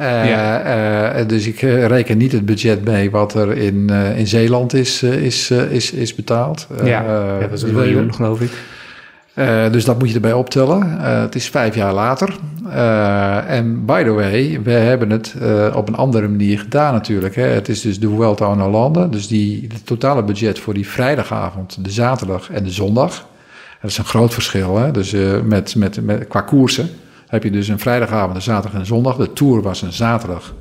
Ja. uh, dus ik reken niet het budget mee wat er in, in Zeeland is, is, is, is betaald. Ja, ja, dat is een miljoen, geloof ik. dus dat moet je erbij optellen. het is vijf jaar later. Uh, en by the way, we hebben het op een andere manier gedaan natuurlijk. Hè. Het is dus de Vuelta aan Hollande. Dus die, het totale budget voor die vrijdagavond, de zaterdag en de zondag. Dat is een groot verschil. Hè. Dus met, met, met, qua koersen heb je dus een vrijdagavond, een zaterdag en een zondag. De Tour was een zaterdag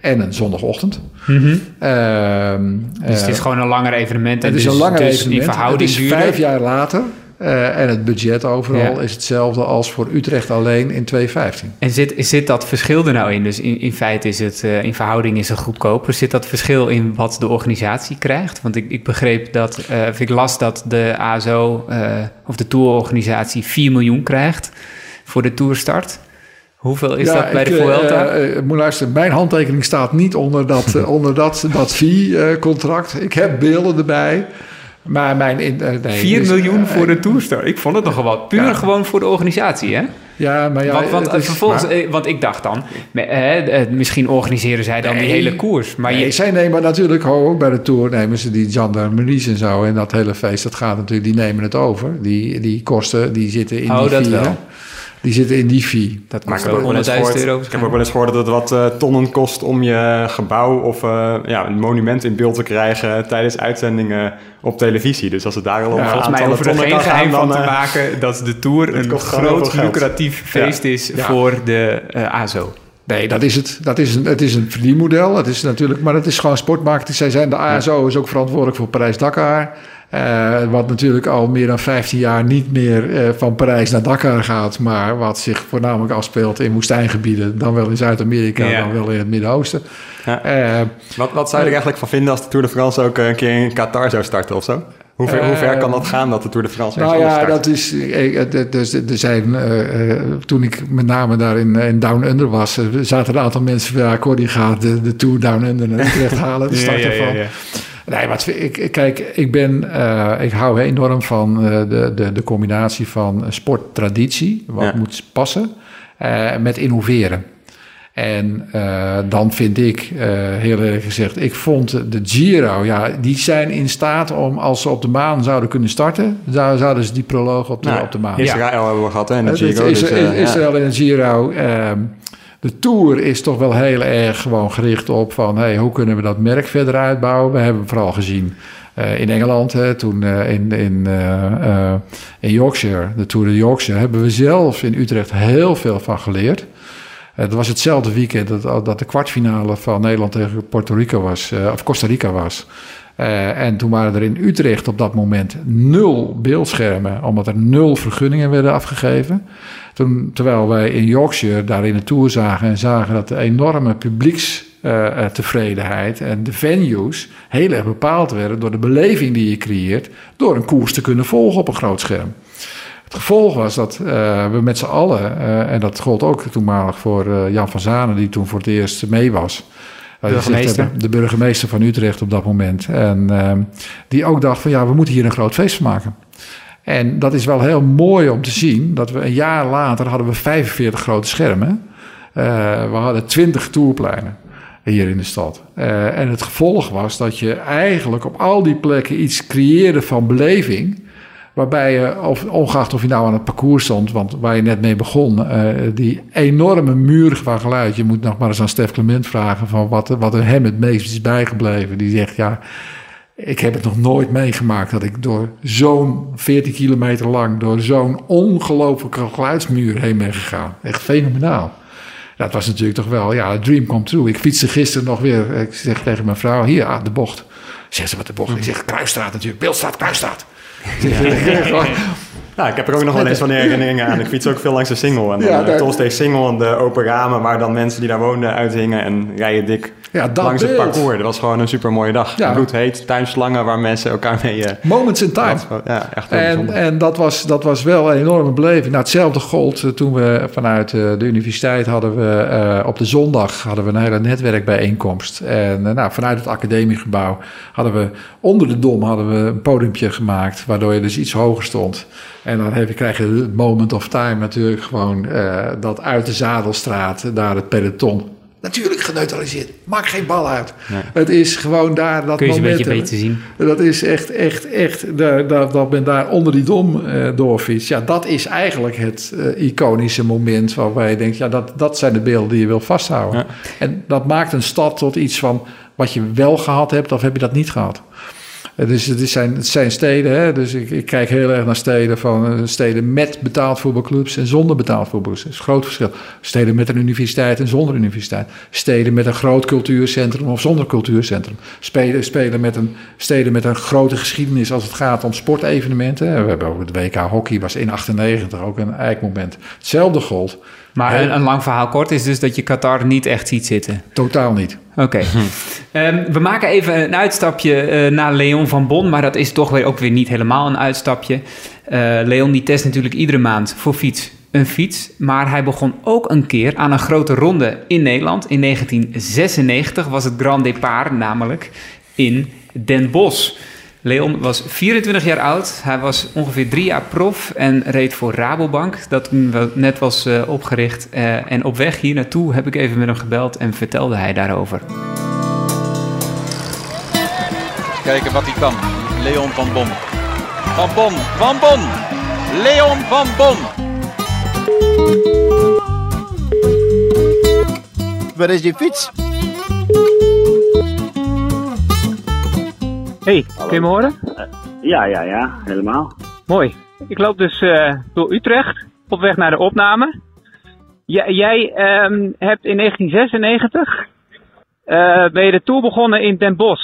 en een zondagochtend. Mm -hmm. dus het is gewoon een langer evenement. En het is dus, een langer dus evenement. In verhouding het is vijf jaar later. Uh, en het budget overal ja. is hetzelfde als voor Utrecht alleen in 2015. En zit, zit dat verschil er nou in? Dus in, in feite is het, uh, in verhouding is het goedkoper. Zit dat verschil in wat de organisatie krijgt? Want ik, ik begreep dat, uh, of ik las dat de ASO of de tourorganisatie 4 miljoen krijgt voor de tourstart. Hoeveel is ja, dat bij ik, de Vuelta? Uh, uh, moet luisteren, mijn handtekening staat niet onder dat, uh, *laughs* onder dat, dat fee-contract. Ik heb beelden erbij. Maar mijn... In, nee, 4 dus, miljoen voor de toerstart. Ik vond het nogal wat. Puur ja. gewoon voor de organisatie, hè? Ja, maar ja... Want, want, is, vervolgens, maar, want ik dacht dan, misschien organiseren zij dan nee, die hele koers. Maar nee, je, zij nemen natuurlijk ook bij de Tour, nemen ze die gendarmeries en zo. En dat hele feest, dat gaat natuurlijk, die nemen het over. Die, die kosten, die zitten in oh, die dat wel. Die zitten in die fee. Dat heb, ook ook wel eens 100.000 gehoord, euro. ik heb ook wel eens gehoord dat het wat uh, tonnen kost om je gebouw of uh, ja, een monument in beeld te krijgen tijdens uitzendingen op televisie. Dus als het daar al om ja, volgens mij hoeven er geen geheim van te maken dat de Tour een groot lucratief feest ja. is ja. voor de uh, ASO. Nee, dat is het. Dat is een, het is een verdienmodel. Het is natuurlijk, maar het is gewoon sportmarketing. Zij zijn, de ASO is ook verantwoordelijk voor Parijs-Dakar. Uh, wat natuurlijk al meer dan 15 jaar niet meer uh, van Parijs naar Dakar gaat, maar wat zich voornamelijk afspeelt in woestijngebieden, dan wel in Zuid-Amerika, ja. dan wel in het Midden-Oosten. Ja. Uh, wat, wat zou je er eigenlijk van vinden als de Tour de France ook een keer in Qatar zou starten of zo? Hoe ver, hoe ver kan dat gaan dat de Tour de France Nou ja, dat is. Dus, er zijn. toen ik met name daar in, in Down Under was, zaten een aantal mensen van. Ja, Cordy gaat de, de Tour Down Under naar Utrecht *laughs* halen. De start ja, ja, ervan. Nee, wat ik, kijk, ik ben, uh, ik hou enorm van uh, de, de, de combinatie van sporttraditie, wat ja. moet passen, uh, met innoveren. En dan vind ik, heel eerlijk gezegd, ik vond de Giro, ja, die zijn in staat om, als ze op de maan zouden kunnen starten, zouden ze die proloog op de, nou, op de maan. Israël ja. hebben we gehad, hè, in de Giro. Is, dus, Israël in de Giro. De Tour is toch wel heel erg gewoon gericht op van... Hey, hoe kunnen we dat merk verder uitbouwen? We hebben vooral gezien uh, in Engeland, hè, toen uh, in, in, uh, in Yorkshire, de Tour de Yorkshire... hebben we zelf in Utrecht heel veel van geleerd. Het was hetzelfde weekend dat, dat de kwartfinale van Nederland tegen Puerto Rico was, of Costa Rica was... Uh, en toen waren er in Utrecht op dat moment nul beeldschermen, omdat er nul vergunningen werden afgegeven. Terwijl wij in Yorkshire daar in de tour zagen en zagen dat de enorme publiekstevredenheid uh, en de venues heel erg bepaald werden door de beleving die je creëert, door een koers te kunnen volgen op een groot scherm. Het gevolg was dat uh, we met z'n allen, en dat gold ook toenmalig voor Jan van Zanen, die toen voor het eerst mee was. Burgemeester. De burgemeester van Utrecht op dat moment. En die ook dacht van ja, we moeten hier een groot feest van maken. En dat is wel heel mooi om te zien. Dat we een jaar later hadden we 45 grote schermen. we hadden 20 tourpleinen hier in de stad. Uh, en het gevolg was dat je eigenlijk op al die plekken iets creëerde van beleving. Waarbij je, of, ongeacht of je nou aan het parcours stond, want waar je net mee begon, uh, die enorme muur van geluid. Je moet nog maar eens aan Stef Clement vragen van wat, wat er hem het meest is bijgebleven. Die zegt ja. Ik heb het nog nooit meegemaakt dat ik door zo'n 14 kilometer lang, door zo'n ongelooflijke geluidsmuur heen ben gegaan. Echt fenomenaal. Dat was natuurlijk toch wel, ja, dream come true. Ik fietste gisteren nog weer, ik zeg tegen mijn vrouw, hier, ah, de bocht. Zegt ze wat de bocht? Ik zeg, Kruisstraat natuurlijk, Beeldstraat, Kruisstraat. *laughs* Ja. Nou, ik heb er ook nog wel eens van herinneringen aan. Ik fiets ook veel langs de Singel. En ja, de Tolsteeg Singel en de open ramen waar dan mensen die daar woonden uithingen en rijden dik ja, langs beeld. het parcours. Dat was gewoon een super mooie dag. Ja. Bloedheet, tuinslangen waar mensen elkaar mee... Uh, Moments in time. Ja, echt heel en, bijzonder. en dat was, dat was wel een enorme beleving. Nou, hetzelfde gold uh, toen we vanuit de universiteit hadden we uh, op de zondag hadden we een hele netwerkbijeenkomst. En nou, vanuit het academiegebouw hadden we onder de dom hadden we een podiumpje gemaakt, waardoor je dus iets hoger stond. En dan heb je, krijg je het moment of time natuurlijk gewoon dat uit de Zadelstraat naar het peloton Natuurlijk geneutraliseerd. Maakt geen bal uit. Het is gewoon daar dat Kun je een beetje beter zien. Dat is echt, echt, echt, dat, dat, dat men daar onder die dom eh, doorfietst. Ja, dat is eigenlijk het eh, iconische moment waarbij je denkt, ja, dat, dat zijn de beelden die je wil vasthouden. Ja. En dat maakt een stad tot iets van wat je wel gehad hebt of heb je dat niet gehad. Dus het, zijn, zijn steden, hè? dus ik, ik kijk heel erg naar steden van eh, steden met betaald voetbalclubs en zonder betaald voetbalclubs. Dat is een groot verschil. Steden met een universiteit en zonder universiteit. Steden met een groot cultuurcentrum of zonder cultuurcentrum. Spelen, spelen met een, steden met een grote geschiedenis als het gaat om sportevenementen. We hebben ook het WK hockey, was in 98 ook een eikmoment. Hetzelfde gold. Maar een, een lang verhaal kort is dus dat je Qatar niet echt ziet zitten. Totaal niet. Oké. Ehm, we maken even een uitstapje eh, naar Leon van Bon, maar dat is toch weer ook weer niet helemaal een uitstapje. Eh, Leon die test natuurlijk iedere maand voor fiets een fiets, maar hij begon ook een keer aan een grote ronde in Nederland. In 1996 was het Grand Départ namelijk in Den Bosch. Leon was 24 jaar oud. Hij was ongeveer drie jaar prof en reed voor Rabobank, dat net was eh, opgericht. Eh, en op weg hier naartoe heb ik even met hem gebeld en vertelde hij daarover. Kijken wat hij kan. Leon van Bon. Van Bon, van Bon. Leon van Bon. Waar is die fiets? Hey, kun je me horen? Ja, ja, ja, helemaal. Mooi. Ik loop dus eh, door Utrecht op weg naar de opname. J- jij ehm, hebt in 1996 eh, ben je de tour begonnen in Den Bosch.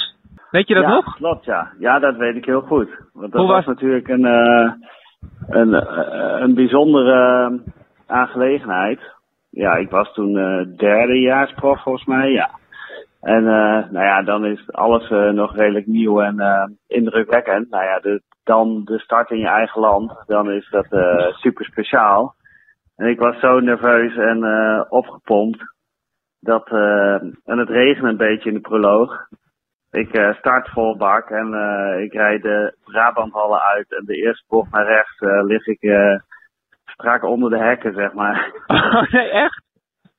Weet je dat ja, nog? Klopt, ja. Ja, dat weet ik heel goed. Want dat Hoe was, was- natuurlijk een, eh, een, eh, een bijzondere eh, aangelegenheid. Ja, ik was toen eh derdejaarsprof volgens mij, ja. En eh, nou ja, dan is alles eh, nog redelijk nieuw en eh, indrukwekkend. Nou ja, de, dan de start in je eigen land, dan is dat super speciaal. En ik was zo nerveus en opgepompt. Dat, en het regende een beetje in de proloog. Ik start vol bak en ik rijd de Brabanthallen uit. En de eerste bocht naar rechts lig ik strak onder de hekken, zeg maar. *laughs* Oh, nee, echt?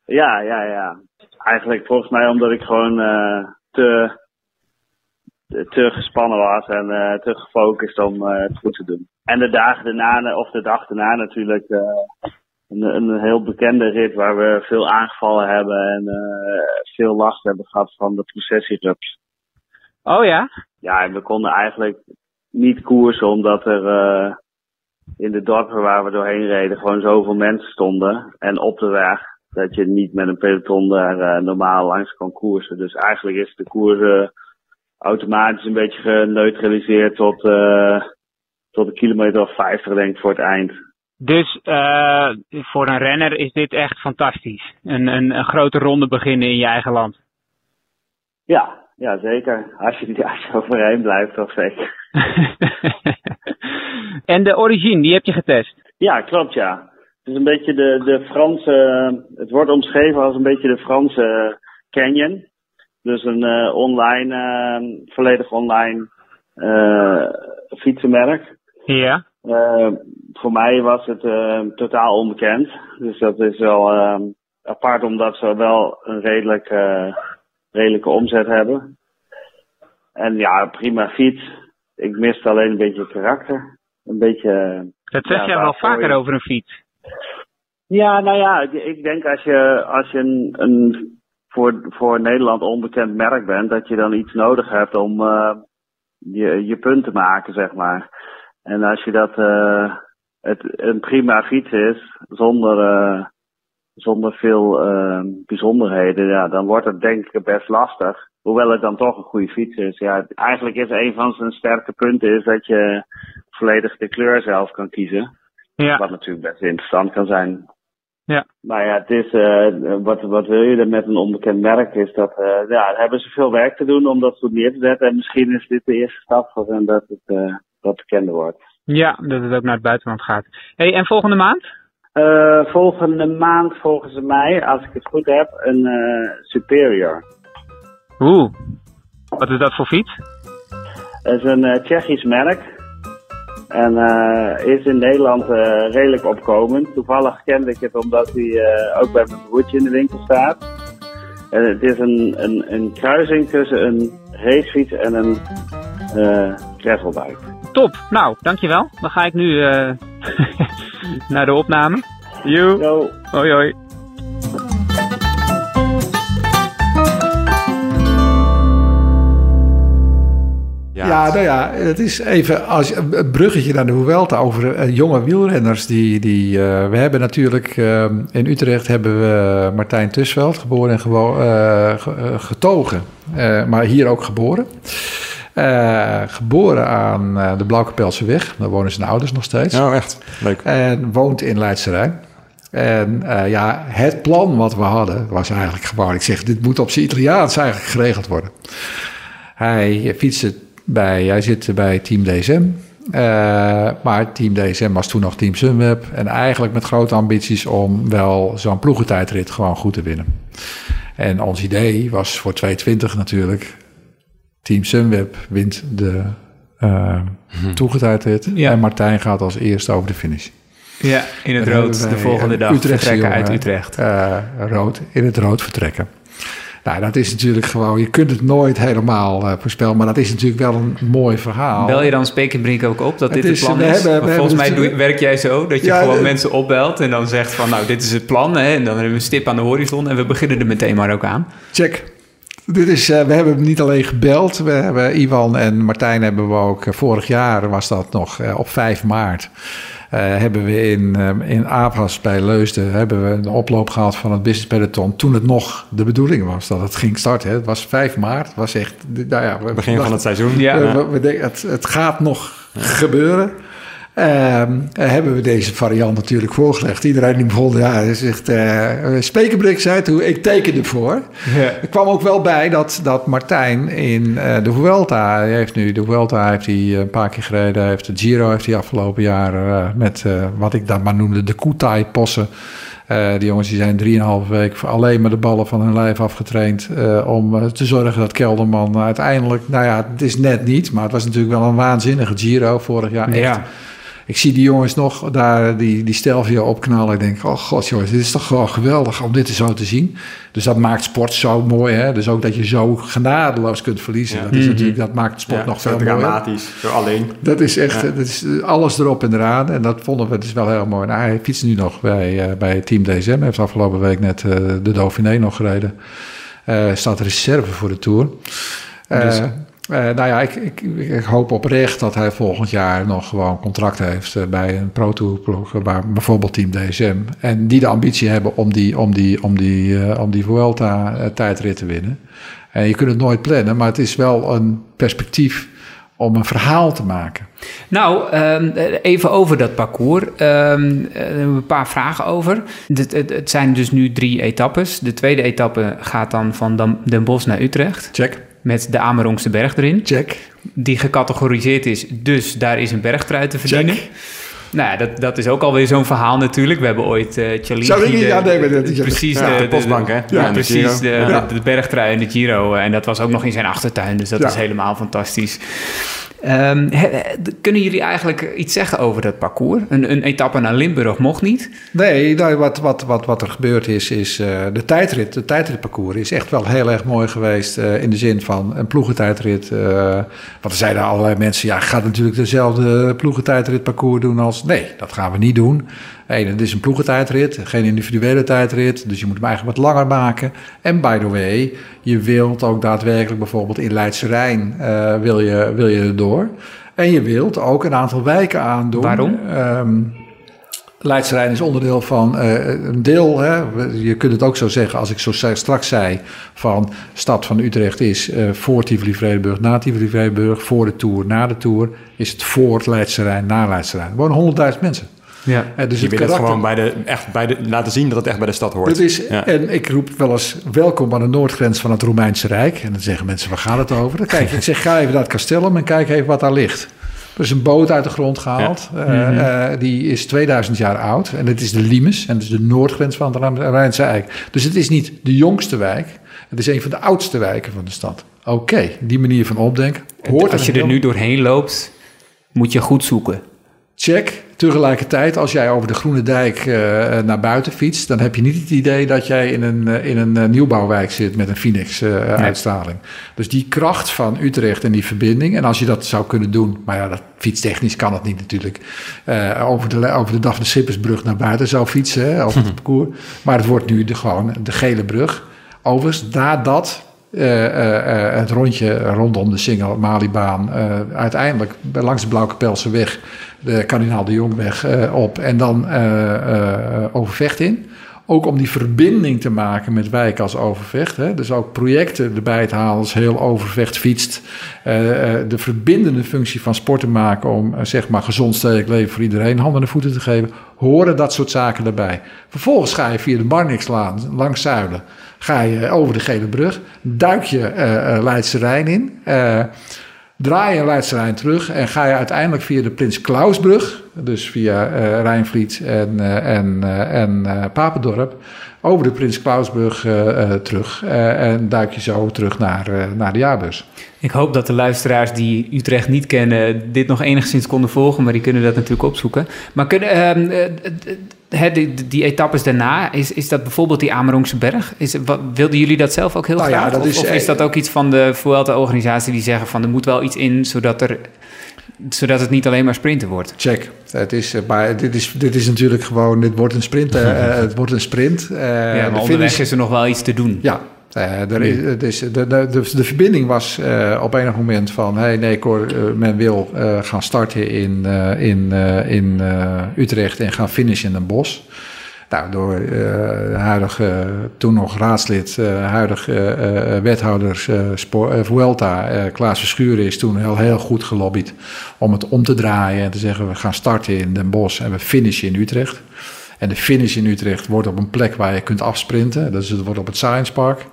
Ja, ja, ja. Eigenlijk volgens mij omdat ik gewoon eh, te, te gespannen was en eh, te gefocust om eh, het goed te doen. En de dagen daarna, of de dag daarna natuurlijk, een, een heel bekende rit waar we veel aangevallen hebben en veel last hebben gehad van de processierups. Oh ja? Ja, en we konden eigenlijk niet koersen omdat er in de dorpen waar we doorheen reden gewoon zoveel mensen stonden. En op de weg dat je niet met een peloton daar eh, normaal langs kan koersen. Dus eigenlijk is de koers automatisch een beetje geneutraliseerd tot, eh, tot een kilometer of 50 denk ik voor het eind. Dus eh, voor een renner is dit echt fantastisch. Een, een, een grote ronde beginnen in je eigen land. Ja, ja zeker. Als je, als je overheen blijft, toch zeker. *laughs* en de origine, die heb je getest. Ja, klopt ja. Het is een beetje de, de Franse, het wordt omschreven als een beetje de Franse Canyon. Dus een eh, online, eh, volledig online eh, fietsenmerk. Ja. Eh, voor mij was het eh, totaal onbekend. Dus dat is wel eh, apart omdat ze wel een redelijk, eh, redelijke omzet hebben. En ja, prima fiets. Ik miste alleen een beetje karakter. Een beetje... Dat zeg Ja, jij wel vaker over een fiets. Ja, nou ja, ik, denk als je, als je een, een voor, voor Nederland onbekend merk bent, dat je dan iets nodig hebt om eh, je, je punt te maken, zeg maar. En als je dat eh, het een prima fiets is, zonder, eh, zonder veel bijzonderheden, ja, dan wordt het denk ik best lastig. Hoewel het dan toch een goede fiets is. Ja, eigenlijk is een van zijn sterke punten is dat je volledig de kleur zelf kan kiezen. Ja. Wat natuurlijk best interessant kan zijn. Ja. Maar ja, het is, eh, wat, wat wil je er met een onbekend merk? Is dat, eh, ja, hebben ze veel werk te doen om dat goed neer te zetten. En misschien is dit de eerste stap voor hen dat het eh, wat bekender wordt. Ja, dat het ook naar het buitenland gaat. Hey, en volgende maand? Eh, volgende maand volgens mij, als ik het goed heb, een Superior. Oeh, wat is dat voor fiets? Het is een Tsjechisch merk. En eh, is in Nederland eh, redelijk opkomend. Toevallig kende ik het omdat hij eh, ook bij mijn broertje in de winkel staat. En het is een, een, een kruising tussen een racefiets en een gravelbike. Top, nou, dankjewel. Dan ga ik nu *laughs* naar de opname. Yo. Hoi hoi. Ja, ja, nou ja, het is even als een bruggetje naar de Vuelta over uh, jonge wielrenners. Die, die, uh, we hebben natuurlijk uh, in Utrecht hebben we Martijn Tusveld geboren en gewo getogen, maar hier ook geboren. geboren aan de Blauwkapelse weg, daar wonen zijn ouders nog steeds. Oh, echt? Leuk. En woont in Leidse Rijn. En ja, het plan wat we hadden was eigenlijk gewoon, ik zeg, dit moet op zijn Italiaans eigenlijk geregeld worden. Hij fietste bij, hij zit bij Team DSM. Uh, maar Team DSM was toen nog Team Sunweb. En eigenlijk met grote ambities om wel zo'n ploegentijdrit gewoon goed te winnen. En ons idee was voor 220 natuurlijk... Team Sunweb wint de uh, ploegentijdrit. Ja. En Martijn gaat als eerste over de finish. Ja, in het rood de volgende dag Utrecht vertrekken uit Utrecht. Uh, rood, in het rood vertrekken. Nou, dat is natuurlijk gewoon, je kunt het nooit helemaal uh, voorspellen, maar dat is natuurlijk wel een mooi verhaal. Bel je dan Spekenbrink ook op dat het dit is, het plan is? Hebben, volgens mij doe, werk jij zo, dat je ja, gewoon de, mensen opbelt en dan zegt van, nou, dit is het plan. Hè, en dan hebben we een stip aan de horizon en we beginnen er meteen maar ook aan. Check. Dit is, uh, we hebben niet alleen gebeld, we hebben Ivan en Martijn hebben we ook, uh, vorig jaar was dat nog, op 5 maart. Uh, hebben we in, uh, in Avas bij Leusden hebben we een oploop gehad van het business peloton. Toen het nog de bedoeling was dat het ging starten. Hè. Het was 5 maart. Het was echt. Nou ja, we, Begin van het seizoen. Ja. We, we, we, het, het gaat nog ja. gebeuren. Uh, hebben we deze variant natuurlijk voorgelegd. Iedereen die begon, ja, zegt, uh, Spekenbrik zei toen, ik teken ervoor. Ja. Er kwam ook wel bij dat, dat Martijn in uh, de Vuelta, hij heeft nu de Vuelta heeft hij een paar keer gereden, hij heeft de Giro heeft hij afgelopen jaren met wat ik dan maar noemde de Kutai-possen. die jongens die zijn drieënhalve week alleen maar de ballen van hun lijf afgetraind om te zorgen dat Kelderman uiteindelijk, nou ja, het is net niet, maar het was natuurlijk wel een waanzinnige Giro vorig jaar. Echt. Ja ik zie die jongens nog daar die, die Stelvio opknallen. Ik denk, oh god jongens, dit is toch gewoon geweldig om dit zo te zien. Dus dat maakt sport zo mooi. Hè? Dus ook dat je zo genadeloos kunt verliezen. Ja. Dat, is mm-hmm. natuurlijk, dat maakt sport ja, nog veel mooier. dramatisch, alleen. Dat is echt, ja. dat is alles erop en eraan. En dat vonden we dus wel heel mooi. Nou, hij fietst nu nog bij, uh, bij Team DSM. Hij heeft afgelopen week net uh, de Dauphiné nog gereden. Uh, staat reserve voor de Tour. Dus, uh, nou ja, ik, ik, ik, hoop oprecht dat hij volgend jaar nog gewoon contract heeft uh, bij een Pro Tour ploeg, waar bijvoorbeeld Team DSM. En die de ambitie hebben om die, om die, om die, uh, om die Vuelta tijdrit te winnen. En je kunt het nooit plannen, maar het is wel een perspectief om een verhaal te maken. Nou, um, even over dat parcours. Um, een paar vragen over. Het, zijn dus nu drie etappes. De tweede etappe gaat dan van Den Bosch naar Utrecht. Check met de Amerongse berg erin. Check. Die gecategoriseerd is, dus daar is een bergtrui te verdienen. Check. Nou ja, dat, dat is ook alweer zo'n verhaal natuurlijk. We hebben ooit uh, Charlie... ja, nee, maar dat is precies ja, de, de, postbank, hè? Ja, ja precies, de, de, de, bergtrui en de Giro. En dat was ook nog in zijn achtertuin, dus dat is helemaal fantastisch. He, kunnen jullie eigenlijk iets zeggen over dat parcours? Een, een etappe naar Limburg mocht niet? Nee, nou, wat, wat, wat, wat er gebeurd is, is uh, de tijdrit, de tijdritparcours is echt wel heel erg mooi geweest. Uh, in de zin van een ploegentijdrit. Uh, want er zeiden allerlei mensen, ja, gaat natuurlijk dezelfde ploegentijdritparcours doen als... Nee, dat gaan we niet doen. Hey, het is een ploegentijdrit, geen individuele tijdrit. Dus je moet hem eigenlijk wat langer maken. En by the way, je wilt ook daadwerkelijk bijvoorbeeld in Leidse Rijn uh, wil, je, wil je erdoor. En je wilt ook een aantal wijken aandoen. Waarom? Um, Leidse Rijn is onderdeel van uh, een deel. Hè, je kunt het ook zo zeggen, als ik zo straks zei... van stad van Utrecht is uh, voor Tivoli-Vredenburg, na Tivoli-Vredenburg... voor de Tour, na de Tour... is het voor het Leidse Rijn, na Leidse Rijn. Er wonen 100.000 mensen. Ja. Uh, dus je wil het gewoon bij de, echt bij de, laten zien dat het echt bij de stad hoort. Dat is, ja. En ik roep wel eens welkom aan de noordgrens van het Romeinse Rijk. En dan zeggen mensen, waar gaat het over? Dan kijk, ik zeg, ga even naar het castellum en kijk even wat daar ligt. Er is een boot uit de grond gehaald. Ja. Uh, mm-hmm. uh, die is 2000 jaar oud. En het is de Limes. En het is de noordgrens van het Romeinse Rijk. Dus het is niet de jongste wijk. Het is een van de oudste wijken van de stad. Oké, okay, die manier van opdenken. Hoort Als je er nu doorheen loopt, moet je goed zoeken. Check. Tegelijkertijd, als jij over de Groene Dijk uh, naar buiten fietst, dan heb je niet het idee dat jij in een, uh, in een nieuwbouwwijk zit met een Phoenix-uitstraling. Nee. Dus die kracht van Utrecht en die verbinding, en als je dat zou kunnen doen, maar ja, dat, fietstechnisch kan het niet natuurlijk, over, de, over de Daphne Sippersbrug naar buiten zou fietsen, hè, over het *laughs* parcours. Maar het wordt nu de, gewoon de gele brug. Overigens, nadat uh, uh, het rondje rondom de Singel Malibaan uiteindelijk langs de Blauwkapelse weg, de Kardinaal de Jongweg op en dan Overvecht in. Ook om die verbinding te maken met wijken als Overvecht. Hè? Dus ook projecten erbij te halen als heel Overvecht fietst. de verbindende functie van sporten maken om zeg maar gezond stedelijk leven voor iedereen handen en voeten te geven. Horen dat soort zaken erbij. Vervolgens ga je via de Barnixlaan langs Zuiden ga je over de Gele Brug, duik je Leidse Rijn in, draai je Leidse Rijn terug en ga je uiteindelijk via de Prins Klausbrug, dus via uh, Rijnvliet en, en, en Papendorp, over de Prins Klausbrug terug en duik je zo terug naar, naar de jaarbus. Ik hoop dat de luisteraars die Utrecht niet kennen dit nog enigszins konden volgen, maar die kunnen dat natuurlijk opzoeken. Maar kunnen, ehm, He, die, die, etappes daarna, is, is dat bijvoorbeeld die Amerongse berg? Is, wat, wilden jullie dat zelf ook heel nou graag? Ja, of, is, of, is dat ook iets van de Vuelta-organisatie die zeggen van er moet wel iets in, zodat, er, zodat het niet alleen maar sprinten wordt? Check. Het is, eh, maar dit, is, dit is natuurlijk gewoon, dit wordt een sprint. uh, het wordt een sprint. Uh, ja, maar onderweg is er nog wel iets te doen. Ja, uh, er is, dus de, de, de, de, verbinding was uh, op enig moment van... hey, nee, Cor, uh, men wil gaan starten in, in, in Utrecht en gaan finishen in een bos. Nou, door huidige, toen nog raadslid, huidige wethouders Vuelta, Klaas Verschuren... is toen heel, heel goed gelobbyd om het om te draaien en te zeggen... we gaan starten in Den Bosch en we finishen in Utrecht... En de finish in Utrecht wordt op een plek waar je kunt afsprinten. Dus het wordt op het Science Park.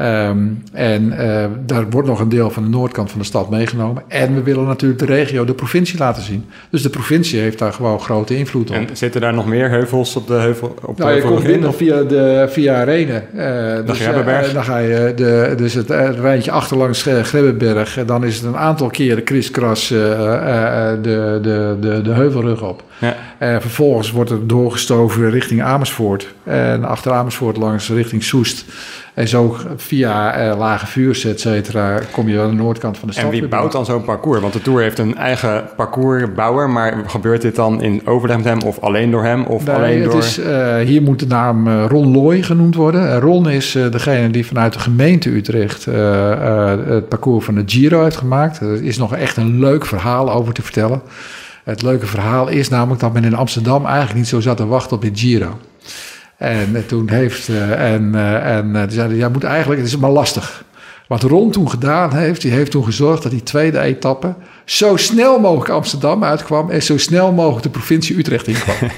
Um, en uh, daar wordt nog een deel van de noordkant van de stad meegenomen. En we willen natuurlijk de regio, de provincie laten zien. Dus de provincie heeft daar gewoon grote invloed op. En zitten daar nog meer heuvels op de heuvel? Op nou, je komt binnen via, de, via Renen. Uh, dus, uh, dan ga je de, dus het rijntje achterlangs Grebbeberg. Dan is het een aantal keren kriskras de, de, de, de heuvelrug op. Ja. En vervolgens wordt het doorgestoven richting Amersfoort. En achter Amersfoort langs richting Soest. En zo via uh, lage vuurs, et cetera, kom je aan de noordkant van de stad. En wie bouwt dan zo'n parcours? Want de Tour heeft een eigen parcoursbouwer. Maar gebeurt dit dan in overleg met hem of alleen door hem? Of nee, alleen het door... Is, uh, hier moet de naam uh, Ron Looy genoemd worden. Ron is degene die vanuit de gemeente Utrecht het parcours van de Giro heeft gemaakt. Er is nog echt een leuk verhaal over te vertellen. Het leuke verhaal is namelijk dat men in Amsterdam eigenlijk niet zo zat te wachten op de Giro. En toen heeft, uh, en, uh, en zeiden, ja, moet eigenlijk, het is maar lastig. Wat Ron toen gedaan heeft, die heeft toen gezorgd dat die tweede etappe zo snel mogelijk Amsterdam uitkwam en zo snel mogelijk de provincie Utrecht inkwam. *laughs*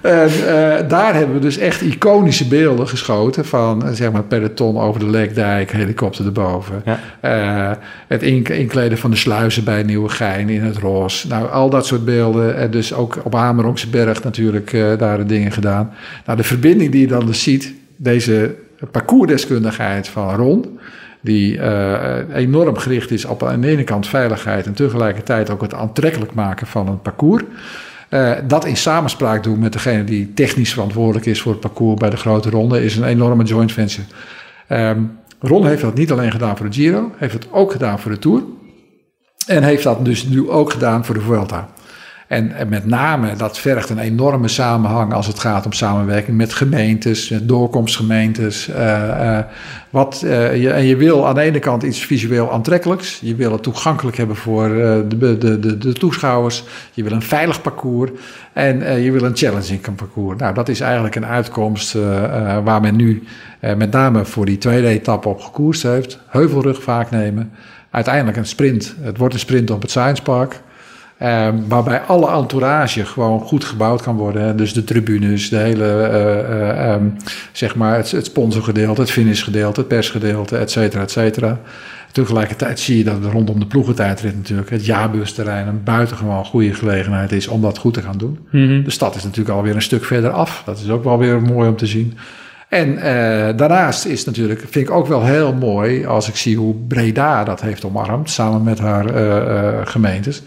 en uh, daar hebben we dus echt iconische beelden geschoten van zeg maar peloton over de Lekdijk, helikopter erboven. Ja. Uh, het inkleden van de sluizen bij Nieuwegein in het roze. Nou, al dat soort beelden. En dus ook op Hamerongse Berg natuurlijk uh, daar de dingen gedaan. Nou, de verbinding die je dan dus ziet, deze parcoursdeskundigheid van Ron die uh, enorm gericht is op aan de ene kant veiligheid en tegelijkertijd ook het aantrekkelijk maken van een parcours. Uh, dat in samenspraak doen met degene die technisch verantwoordelijk is voor het parcours bij de grote ronde is een enorme joint venture. Um, Ron heeft dat niet alleen gedaan voor de Giro, heeft het ook gedaan voor de Tour. En heeft dat dus nu ook gedaan voor de Vuelta. En, en, met name, dat vergt een enorme samenhang als het gaat om samenwerking met gemeentes, met doorkomstgemeentes. Uh, uh, wat, je, en je wil aan de ene kant iets visueel aantrekkelijks. Je wil het toegankelijk hebben voor de, de, de, de, toeschouwers. Je wil een veilig parcours. En je wil een challenging parcours. Nou, dat is eigenlijk een uitkomst waar men nu met name voor die tweede etappe op gekoerst heeft. Heuvelrug vaak nemen. Uiteindelijk een sprint. Het wordt een sprint op het Science Park. Um, waarbij alle entourage gewoon goed gebouwd kan worden. Dus de tribunes, de hele, uh, uh, um, zeg maar, het, het sponsorgedeelte, het finishgedeelte, het persgedeelte, et cetera, et cetera. Tegelijkertijd zie je dat rondom de ploegentijdrit natuurlijk het jaarbeursterrein een buitengewoon goede gelegenheid is om dat goed te gaan doen. Mm -hmm. De stad is natuurlijk alweer een stuk verder af. Dat is ook wel weer mooi om te zien. En uh, daarnaast is natuurlijk, vind ik ook wel heel mooi als ik zie hoe Breda dat heeft omarmd, samen met haar uh, uh, gemeentes.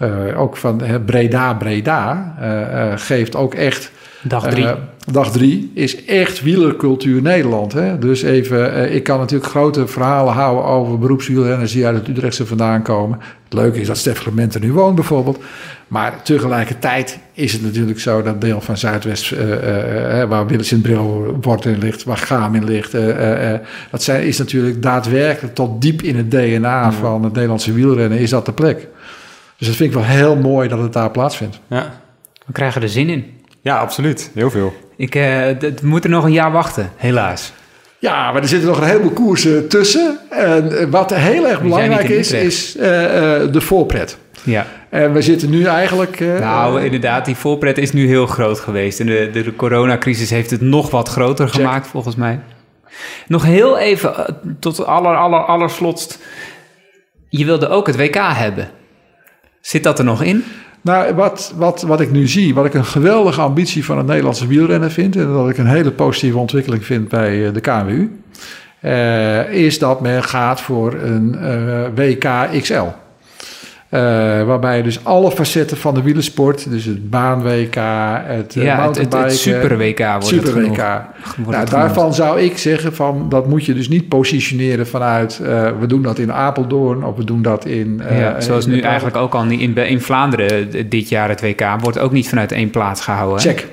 Eh, ook van Breda, Breda, eh, eh, geeft ook echt... Dag drie. dag drie is echt wielercultuur Nederland. Hè? Dus even, ik kan natuurlijk grote verhalen houden over beroepswielrenners die uit het Utrechtse vandaan komen. Het leuke is dat Stef Clement er nu woont bijvoorbeeld. Maar tegelijkertijd is het natuurlijk zo dat deel van Zuidwest, eh, eh, waar Willis in Bril wordt in ligt, waar Gaam in ligt, dat zijn, is natuurlijk daadwerkelijk tot diep in het DNA van het Nederlandse wielrennen is dat de plek. Dus dat vind ik wel heel mooi dat het daar plaatsvindt. Ja. We krijgen er zin in. ja, absoluut. Heel veel. Ik, eh, d- we moeten nog een jaar wachten, helaas. Ja, maar er zitten nog een heleboel koersen tussen. En eh, wat heel erg belangrijk is, is eh, eh, de voorpret. Ja. En we zitten nu eigenlijk... eh, Nou, inderdaad, die voorpret is nu heel groot geweest. En de, de, de coronacrisis heeft het nog wat groter gemaakt, volgens mij. Nog heel even, tot aller, aller, aller slotst. Je wilde ook het WK hebben. Zit dat er nog in? Nou, wat, wat, wat ik nu zie, wat ik een geweldige ambitie van het Nederlandse wielrennen vind... en dat ik een hele positieve ontwikkeling vind bij eh, de KNWU... eh, is dat men gaat voor een eh, WK XL. Eh, waarbij je dus alle facetten van de wielersport, dus het baan-WK, het uh, ja, het, het, mountainbiken... het super WK wordt Super het. Wordt Nou, het daarvan zou ik zeggen van dat moet je dus niet positioneren vanuit uh, we doen dat in Apeldoorn of we doen dat in. Uh, ja, zoals in nu eigenlijk ook al in, in Vlaanderen dit jaar het WK wordt ook niet vanuit één plaats gehouden. Check.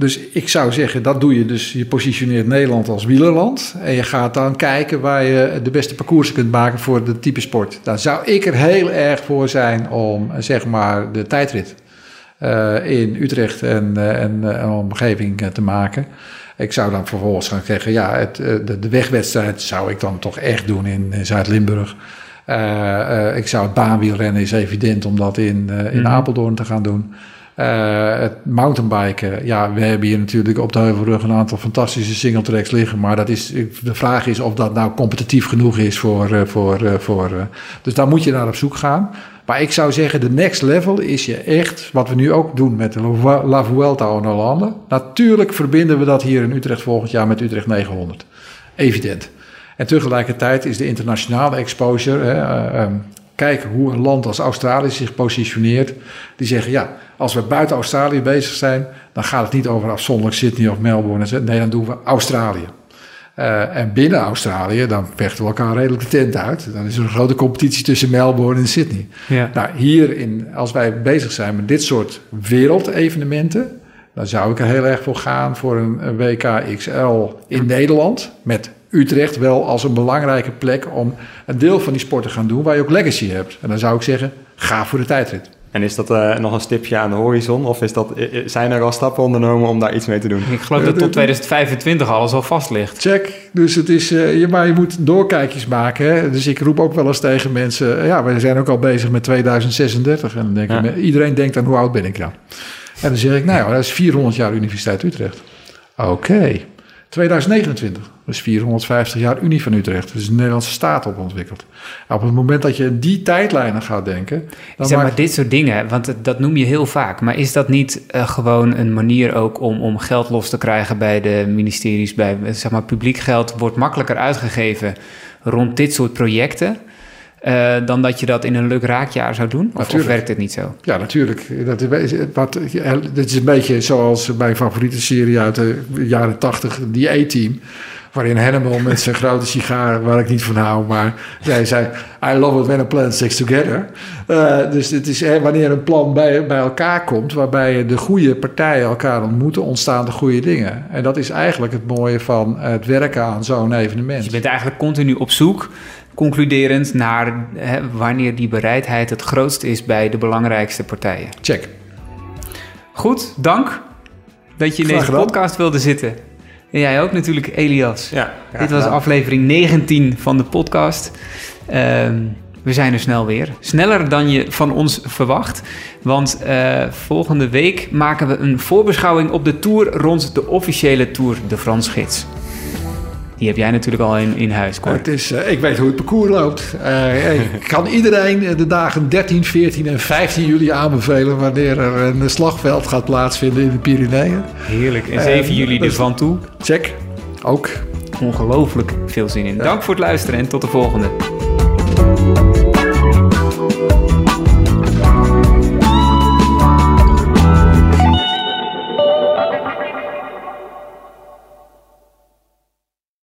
Dus ik zou zeggen, dat doe je dus. Je positioneert Nederland als wielerland. En je gaat dan kijken waar je de beste parcoursen kunt maken voor de type sport. Dan zou ik er heel erg voor zijn om zeg maar de tijdrit uh, in Utrecht en, uh, en uh, omgeving te maken. Ik zou dan vervolgens gaan zeggen, ja, het, de, de, wegwedstrijd zou ik dan toch echt doen in, in Zuid-Limburg. Ik zou het baanwielrennen is evident om dat in, in mm -hmm. Apeldoorn te gaan doen. Uh, het mountainbiken, ja, we hebben hier natuurlijk op de Heuvelrug een aantal fantastische singletracks liggen. Maar dat is, de vraag is of dat nou competitief genoeg is voor. Uh, voor, uh, voor dus daar moet je naar op zoek gaan. Maar ik zou zeggen, de next level is je echt, wat we nu ook doen met de La Vuelta en Hollande. Natuurlijk verbinden we dat hier in Utrecht volgend jaar met Utrecht 900. Evident. En tegelijkertijd is de internationale exposure. Hè, um, kijken hoe een land als Australië zich positioneert. Die zeggen, ja, als we buiten Australië bezig zijn... dan gaat het niet over afzonderlijk Sydney of Melbourne. Nee, dan doen we Australië. Uh, en binnen Australië, dan vechten we elkaar redelijk de tent uit. Dan is er een grote competitie tussen Melbourne en Sydney. Ja. Nou, hier, in, als wij bezig zijn met dit soort wereldevenementen... dan zou ik er heel erg voor gaan voor een WK XL in Nederland... met Utrecht wel als een belangrijke plek om een deel van die sport te gaan doen waar je ook legacy hebt. En dan zou ik zeggen, ga voor de tijdrit. En is dat uh, nog een stipje aan de horizon? Of is dat, zijn er al stappen ondernomen om daar iets mee te doen? Ik geloof dat tot 2025 alles al vast ligt. Check. Dus het is, uh, je, maar je moet doorkijkjes maken. Hè? Dus ik roep ook wel eens tegen mensen... ja, we zijn ook al bezig met 2036. En dan denk ja. ik, iedereen denkt aan hoe oud ben ik dan? En dan zeg ik, nou ja, dat is 400 jaar Universiteit Utrecht. Oké. Okay. 2029, dus 450 jaar Unie van Utrecht. Dus de Nederlandse staat op ontwikkeld. Op het moment dat je in die tijdlijnen gaat denken... Dan zeg maar maakt... dit soort dingen, want dat noem je heel vaak. Maar is dat niet uh, gewoon een manier ook om, om geld los te krijgen bij de ministeries? Bij, zeg maar, publiek geld wordt makkelijker uitgegeven rond dit soort projecten... Uh, dan dat je dat in een leuk raakjaar zou doen? Of, of, werkt het niet zo? Ja, natuurlijk. Dat is, wat, dit is een beetje zoals mijn favoriete serie uit de jaren tachtig, die A-Team. Waarin Hannibal met zijn *laughs* grote sigaar, waar ik niet van hou, maar zij zei: I love it when a plan sticks together. Uh, dus het is hè, wanneer een plan bij, bij elkaar komt, waarbij de goede partijen elkaar ontmoeten, ontstaan de goede dingen. En dat is eigenlijk het mooie van het werken aan zo'n evenement. Dus je bent eigenlijk continu op zoek concluderend naar hè, wanneer die bereidheid het grootst is bij de belangrijkste partijen. Check. Goed, dank dat je in deze podcast wilde zitten. En jij ook natuurlijk, Elias. Ja, Dit was aflevering 19 van de podcast. Um, we zijn er snel weer. Sneller dan je van ons verwacht. Want uh, volgende week maken we een voorbeschouwing op de tour rond de officiële Tour de France Gids. Die heb jij natuurlijk al in, in huis, Cor. Het is, uh, ik weet hoe het parcours loopt. Uh, ik *laughs* kan iedereen de dagen 13, 14 en 15 juli aanbevelen... wanneer er een slagveld gaat plaatsvinden in de Pyreneeën. Heerlijk. En 7 juli de Van Toe. Check. Ook. Ongelooflijk veel zin in. Ja. Dank voor het luisteren en tot de volgende.